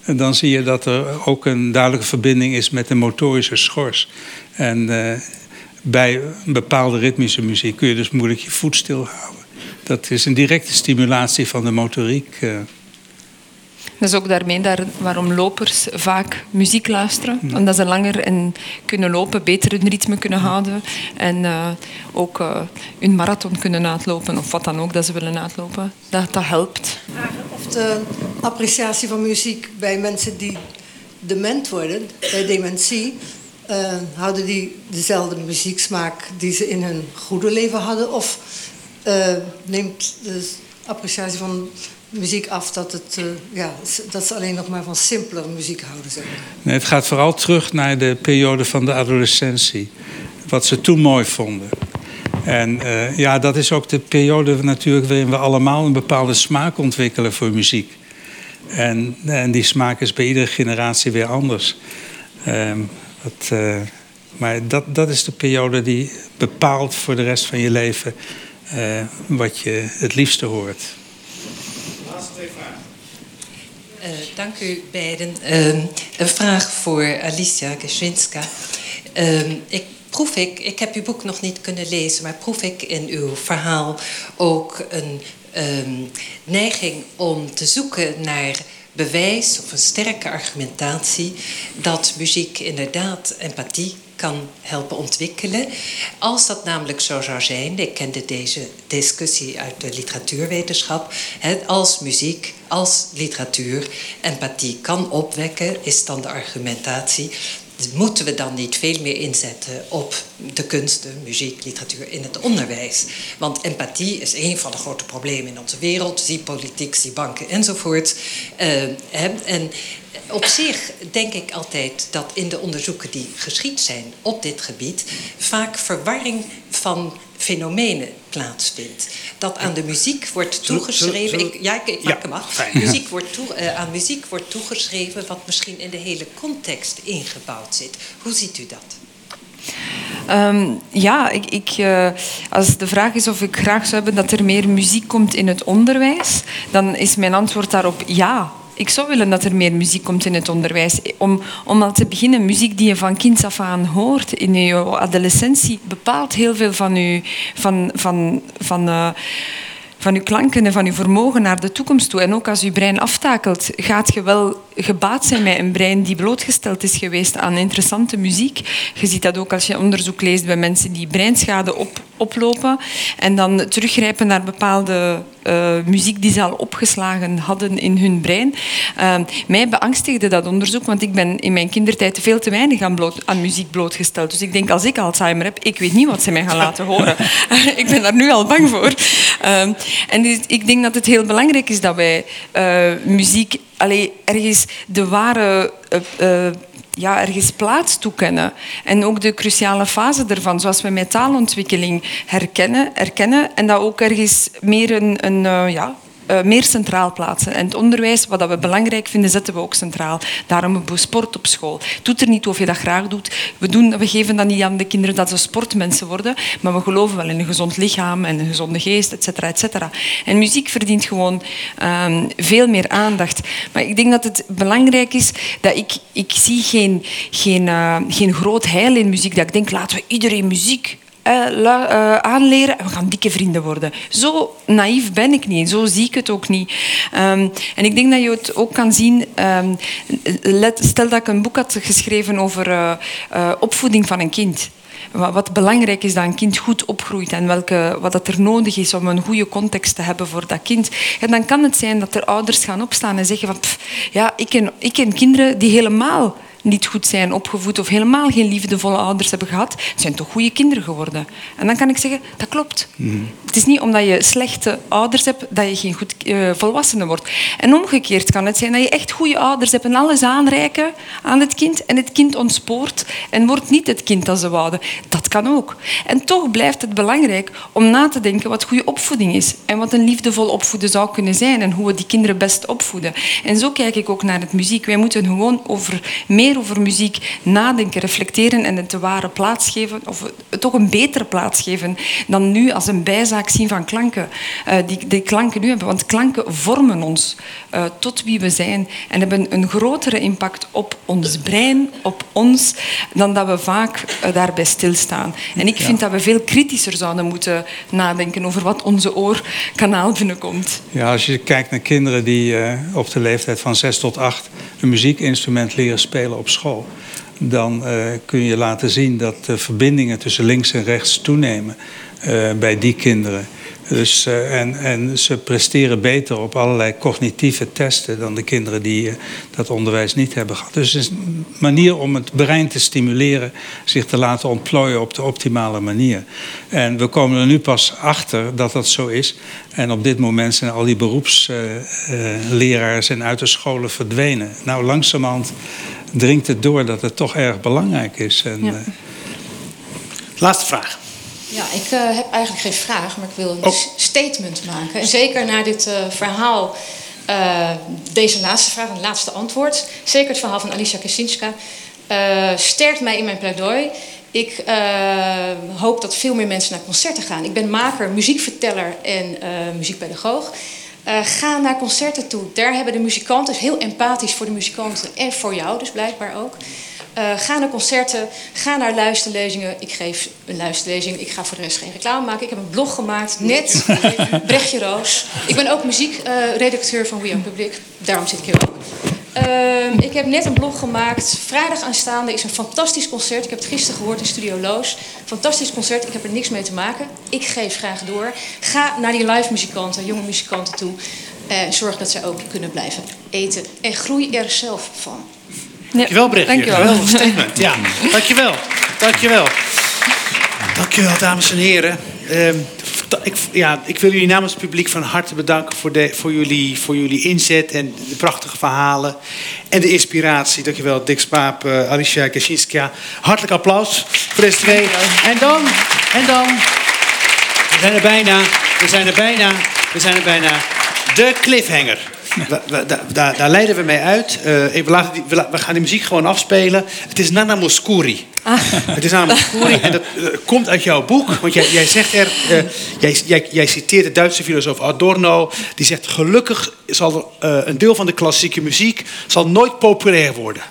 dan zie je dat er ook een duidelijke verbinding is met de motorische schors. En bij een bepaalde ritmische muziek kun je dus moeilijk je voet stilhouden. Dat is een directe stimulatie van de motoriek. Uh. Dat is ook daarmee daar, waarom lopers vaak muziek luisteren. Omdat ze langer en kunnen lopen, beter hun ritme kunnen houden. En uh, ook uh, hun marathon kunnen uitlopen, of wat dan ook dat ze willen uitlopen. Dat, dat helpt. Of de appreciatie van muziek bij mensen die dement worden, bij dementie... Uh, houden die dezelfde muzieksmaak die ze in hun goede leven hadden? Of neemt de appreciatie van muziek af dat, het, uh, ja, dat ze alleen nog maar van simpele muziek houden. Zeg nee, het gaat vooral terug naar de periode van de adolescentie. Wat ze toen mooi vonden. En uh, ja, dat is ook de periode natuurlijk waarin we allemaal een bepaalde smaak ontwikkelen voor muziek. En, en die smaak is bij iedere generatie weer anders. Wat, uh, maar dat, dat is de periode die bepaalt voor de rest van je leven wat je het liefste hoort. Uh, dank u beiden. Uh, een vraag voor Alicia Geschwinska. Uh, ik proef ik, ik heb uw boek nog niet kunnen lezen, maar proef ik in uw verhaal ook een um, neiging om te zoeken naar bewijs of een sterke argumentatie dat muziek inderdaad empathie kan helpen ontwikkelen. Als dat namelijk zo zou zijn, ik kende deze discussie uit de literatuurwetenschap, als muziek, als literatuur empathie kan opwekken, is dan de argumentatie moeten we dan niet veel meer inzetten op de kunsten, muziek, literatuur in het onderwijs? Want empathie is een van de grote problemen in onze wereld. Zie politiek, zie banken enzovoort. Uh, en op zich denk ik altijd dat in de onderzoeken die geschied zijn op dit gebied vaak verwarring van fenomenen plaatsvindt. Dat aan de muziek wordt toegeschreven. Ik, ja, ik, ik maak hem af. Muziek wordt toe, uh, aan muziek wordt toegeschreven wat misschien in de hele context ingebouwd zit. Hoe ziet u dat? Um, ja, ik, ik, uh, als de vraag is of ik graag zou hebben dat er meer muziek komt in het onderwijs, dan is mijn antwoord daarop ja. Ik zou willen dat er meer muziek komt in het onderwijs. Om, al te beginnen, muziek die je van kinds af aan hoort in je adolescentie, bepaalt heel veel van je, van, van, van, uh, van uw klanken en van uw vermogen naar de toekomst toe. En ook als je brein aftakelt, gaat je wel gebaat zijn met een brein die blootgesteld is geweest aan interessante muziek. Je ziet dat ook als je onderzoek leest bij mensen die breinschade op, oplopen en dan teruggrijpen naar bepaalde uh, muziek die ze al opgeslagen hadden in hun brein. Uh, mij beangstigde dat onderzoek, want ik ben in mijn kindertijd veel te weinig aan, bloot, aan muziek blootgesteld. Dus ik denk, als ik Alzheimer heb, ik weet niet wat ze mij gaan laten horen. (laughs) ik ben daar nu al bang voor. Uh, en ik denk dat het heel belangrijk is dat wij uh, muziek allee, ergens de ware uh, ja, ergens plaats toekennen. En ook de cruciale fase ervan, zoals we met taalontwikkeling herkennen, erkennen en dat ook ergens meer een, een ja, uh, meer centraal plaatsen. En het onderwijs, wat we belangrijk vinden, zetten we ook centraal. Daarom hebben we sport op school. Het doet er niet of je dat graag doet. We, doen, we geven dat niet aan de kinderen dat ze sportmensen worden, maar we geloven wel in een gezond lichaam en een gezonde geest, et cetera, et cetera. En muziek verdient gewoon um, veel meer aandacht. Maar ik denk dat het belangrijk is dat ik, ik zie geen, geen, uh, geen groot heil in muziek. Dat ik denk, laten we iedereen muziek aanleren en we gaan dikke vrienden worden. Zo naïef ben ik niet, zo zie ik het ook niet. Um, en ik denk dat je het ook kan zien. Um, let, stel dat ik een boek had geschreven over uh, uh, opvoeding van een kind wat belangrijk is dat een kind goed opgroeit en welke, wat dat er nodig is om een goede context te hebben voor dat kind. En dan kan het zijn dat er ouders gaan opstaan en zeggen van ja, ik ken, ik ken kinderen die helemaal niet goed zijn opgevoed of helemaal geen liefdevolle ouders hebben gehad, zijn toch goede kinderen geworden. En dan kan ik zeggen, dat klopt. Mm. Het is niet omdat je slechte ouders hebt dat je geen goed uh, volwassene wordt. En omgekeerd kan het zijn dat je echt goede ouders hebt en alles aanreiken aan het kind en het kind ontspoort en wordt niet het kind dat ze wouden. Dat kan ook. En toch blijft het belangrijk om na te denken wat goede opvoeding is en wat een liefdevol opvoeden zou kunnen zijn en hoe we die kinderen best opvoeden. En zo kijk ik ook naar het muziek. Wij moeten gewoon over meer over muziek nadenken, reflecteren en het de ware plaats geven, of toch een betere plaats geven dan nu als een bijzaak zien van klanken. Uh, die, die klanken nu hebben. Want klanken vormen ons uh, tot wie we zijn en hebben een grotere impact op ons brein, op ons, dan dat we vaak uh, daarbij stilstaan. En ik vind ja. dat we veel kritischer zouden moeten nadenken over wat onze oorkanaal binnenkomt. Ja, als je kijkt naar kinderen die op de leeftijd van 6 tot 8 een muziekinstrument leren spelen op school, dan uh, kun je laten zien dat de verbindingen tussen links en rechts toenemen uh, bij die kinderen. Dus, uh, en, en ze presteren beter op allerlei cognitieve testen dan de kinderen die dat onderwijs niet hebben gehad. Dus het is een manier om het brein te stimuleren, zich te laten ontplooien op de optimale manier. En we komen er nu pas achter dat dat zo is. En op dit moment zijn al die beroepsleraars en uit de scholen verdwenen. Nou, langzamerhand dringt het door dat het toch erg belangrijk is. En, ja. Laatste vraag. Ja, ik uh, heb eigenlijk geen vraag, maar ik wil een oh. statement maken. En zeker naar dit uh, verhaal, deze laatste vraag, een laatste antwoord. Zeker het verhaal van Alicia Kaczynska sterkt mij in mijn pleidooi. Ik hoop dat veel meer mensen naar concerten gaan. Ik ben maker, muziekverteller en muziekpedagoog. Ga naar concerten toe. Daar hebben de muzikanten, is heel empathisch voor de muzikanten en voor jou dus blijkbaar ook. Uh, ga naar concerten, ga naar luisterlezingen. Ik geef een luisterlezing, ik ga voor de rest geen reclame maken. Ik heb een blog gemaakt, net, (laughs) Brechtje Roos. Ik ben ook muziekredacteur uh, van We Are Public, daarom zit ik hier ook. Uh, ik heb net een blog gemaakt. Vrijdag aanstaande is een fantastisch concert. Ik heb het gisteren gehoord in Studio Loos. Fantastisch concert. Ik heb er niks mee te maken. Ik geef graag door. Ga naar die live muzikanten, jonge muzikanten toe. En zorg dat zij ook kunnen blijven eten. En groei er zelf van. Dankjewel, Brechtje. dankjewel. Geweldig (laughs) statement. Ja, dankjewel. Dankjewel. Dankjewel, dames en heren. Ehm, ik, ja, ik wil jullie namens het publiek van harte bedanken voor, de, voor, jullie, voor jullie inzet en de prachtige verhalen en de inspiratie. Dankjewel, Dick Spaap, eh, Alicia Kaczynska. Hartelijk applaus voor deze twee. En dan, en dan, we zijn er bijna, we zijn er bijna, we zijn er bijna. De cliffhanger. (laughs) We- we- da- da- daar leiden we mee uit. Eh, we, laten die- we, gaan die muziek gewoon afspelen. Het is Nana Mouskouri. Het is Nana Mouskouri en dat eh, komt uit jouw boek. Want jij, jij zegt er, eh, jij, jij, jij citeert de Duitse filosoof Adorno. Die zegt, gelukkig zal er, een deel van de klassieke muziek zal nooit populair worden.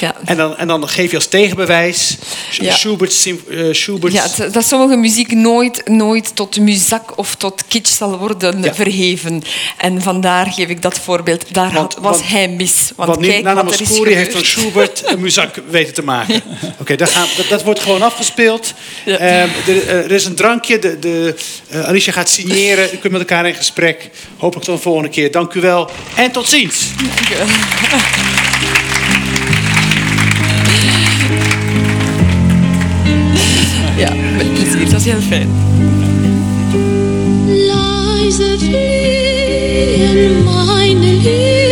Ja. En, dan, en dan geef je als tegenbewijs Ja. Schubert's, sym- eh, Ja, dat sommige muziek nooit, nooit tot muzak of tot kitsch zal worden verheven. En vandaar geef ik dat voorbeeld. Daar had- was want- hij mis. Want, Want kijk Nana wat er is Mouskouri heeft van. Schubert een muzak (laughs) weten te maken. Oké, gaan- dat, dat wordt gewoon afgespeeld. Ehm, er, eh, er is een drankje. De, de, eh, Alicia gaat signeren. U kunt met elkaar in gesprek. Hopelijk tot de volgende keer. Dank u wel. En tot ziens. Ja, met plezier. Dat was heel fijn. Leise fliehen meine Lieder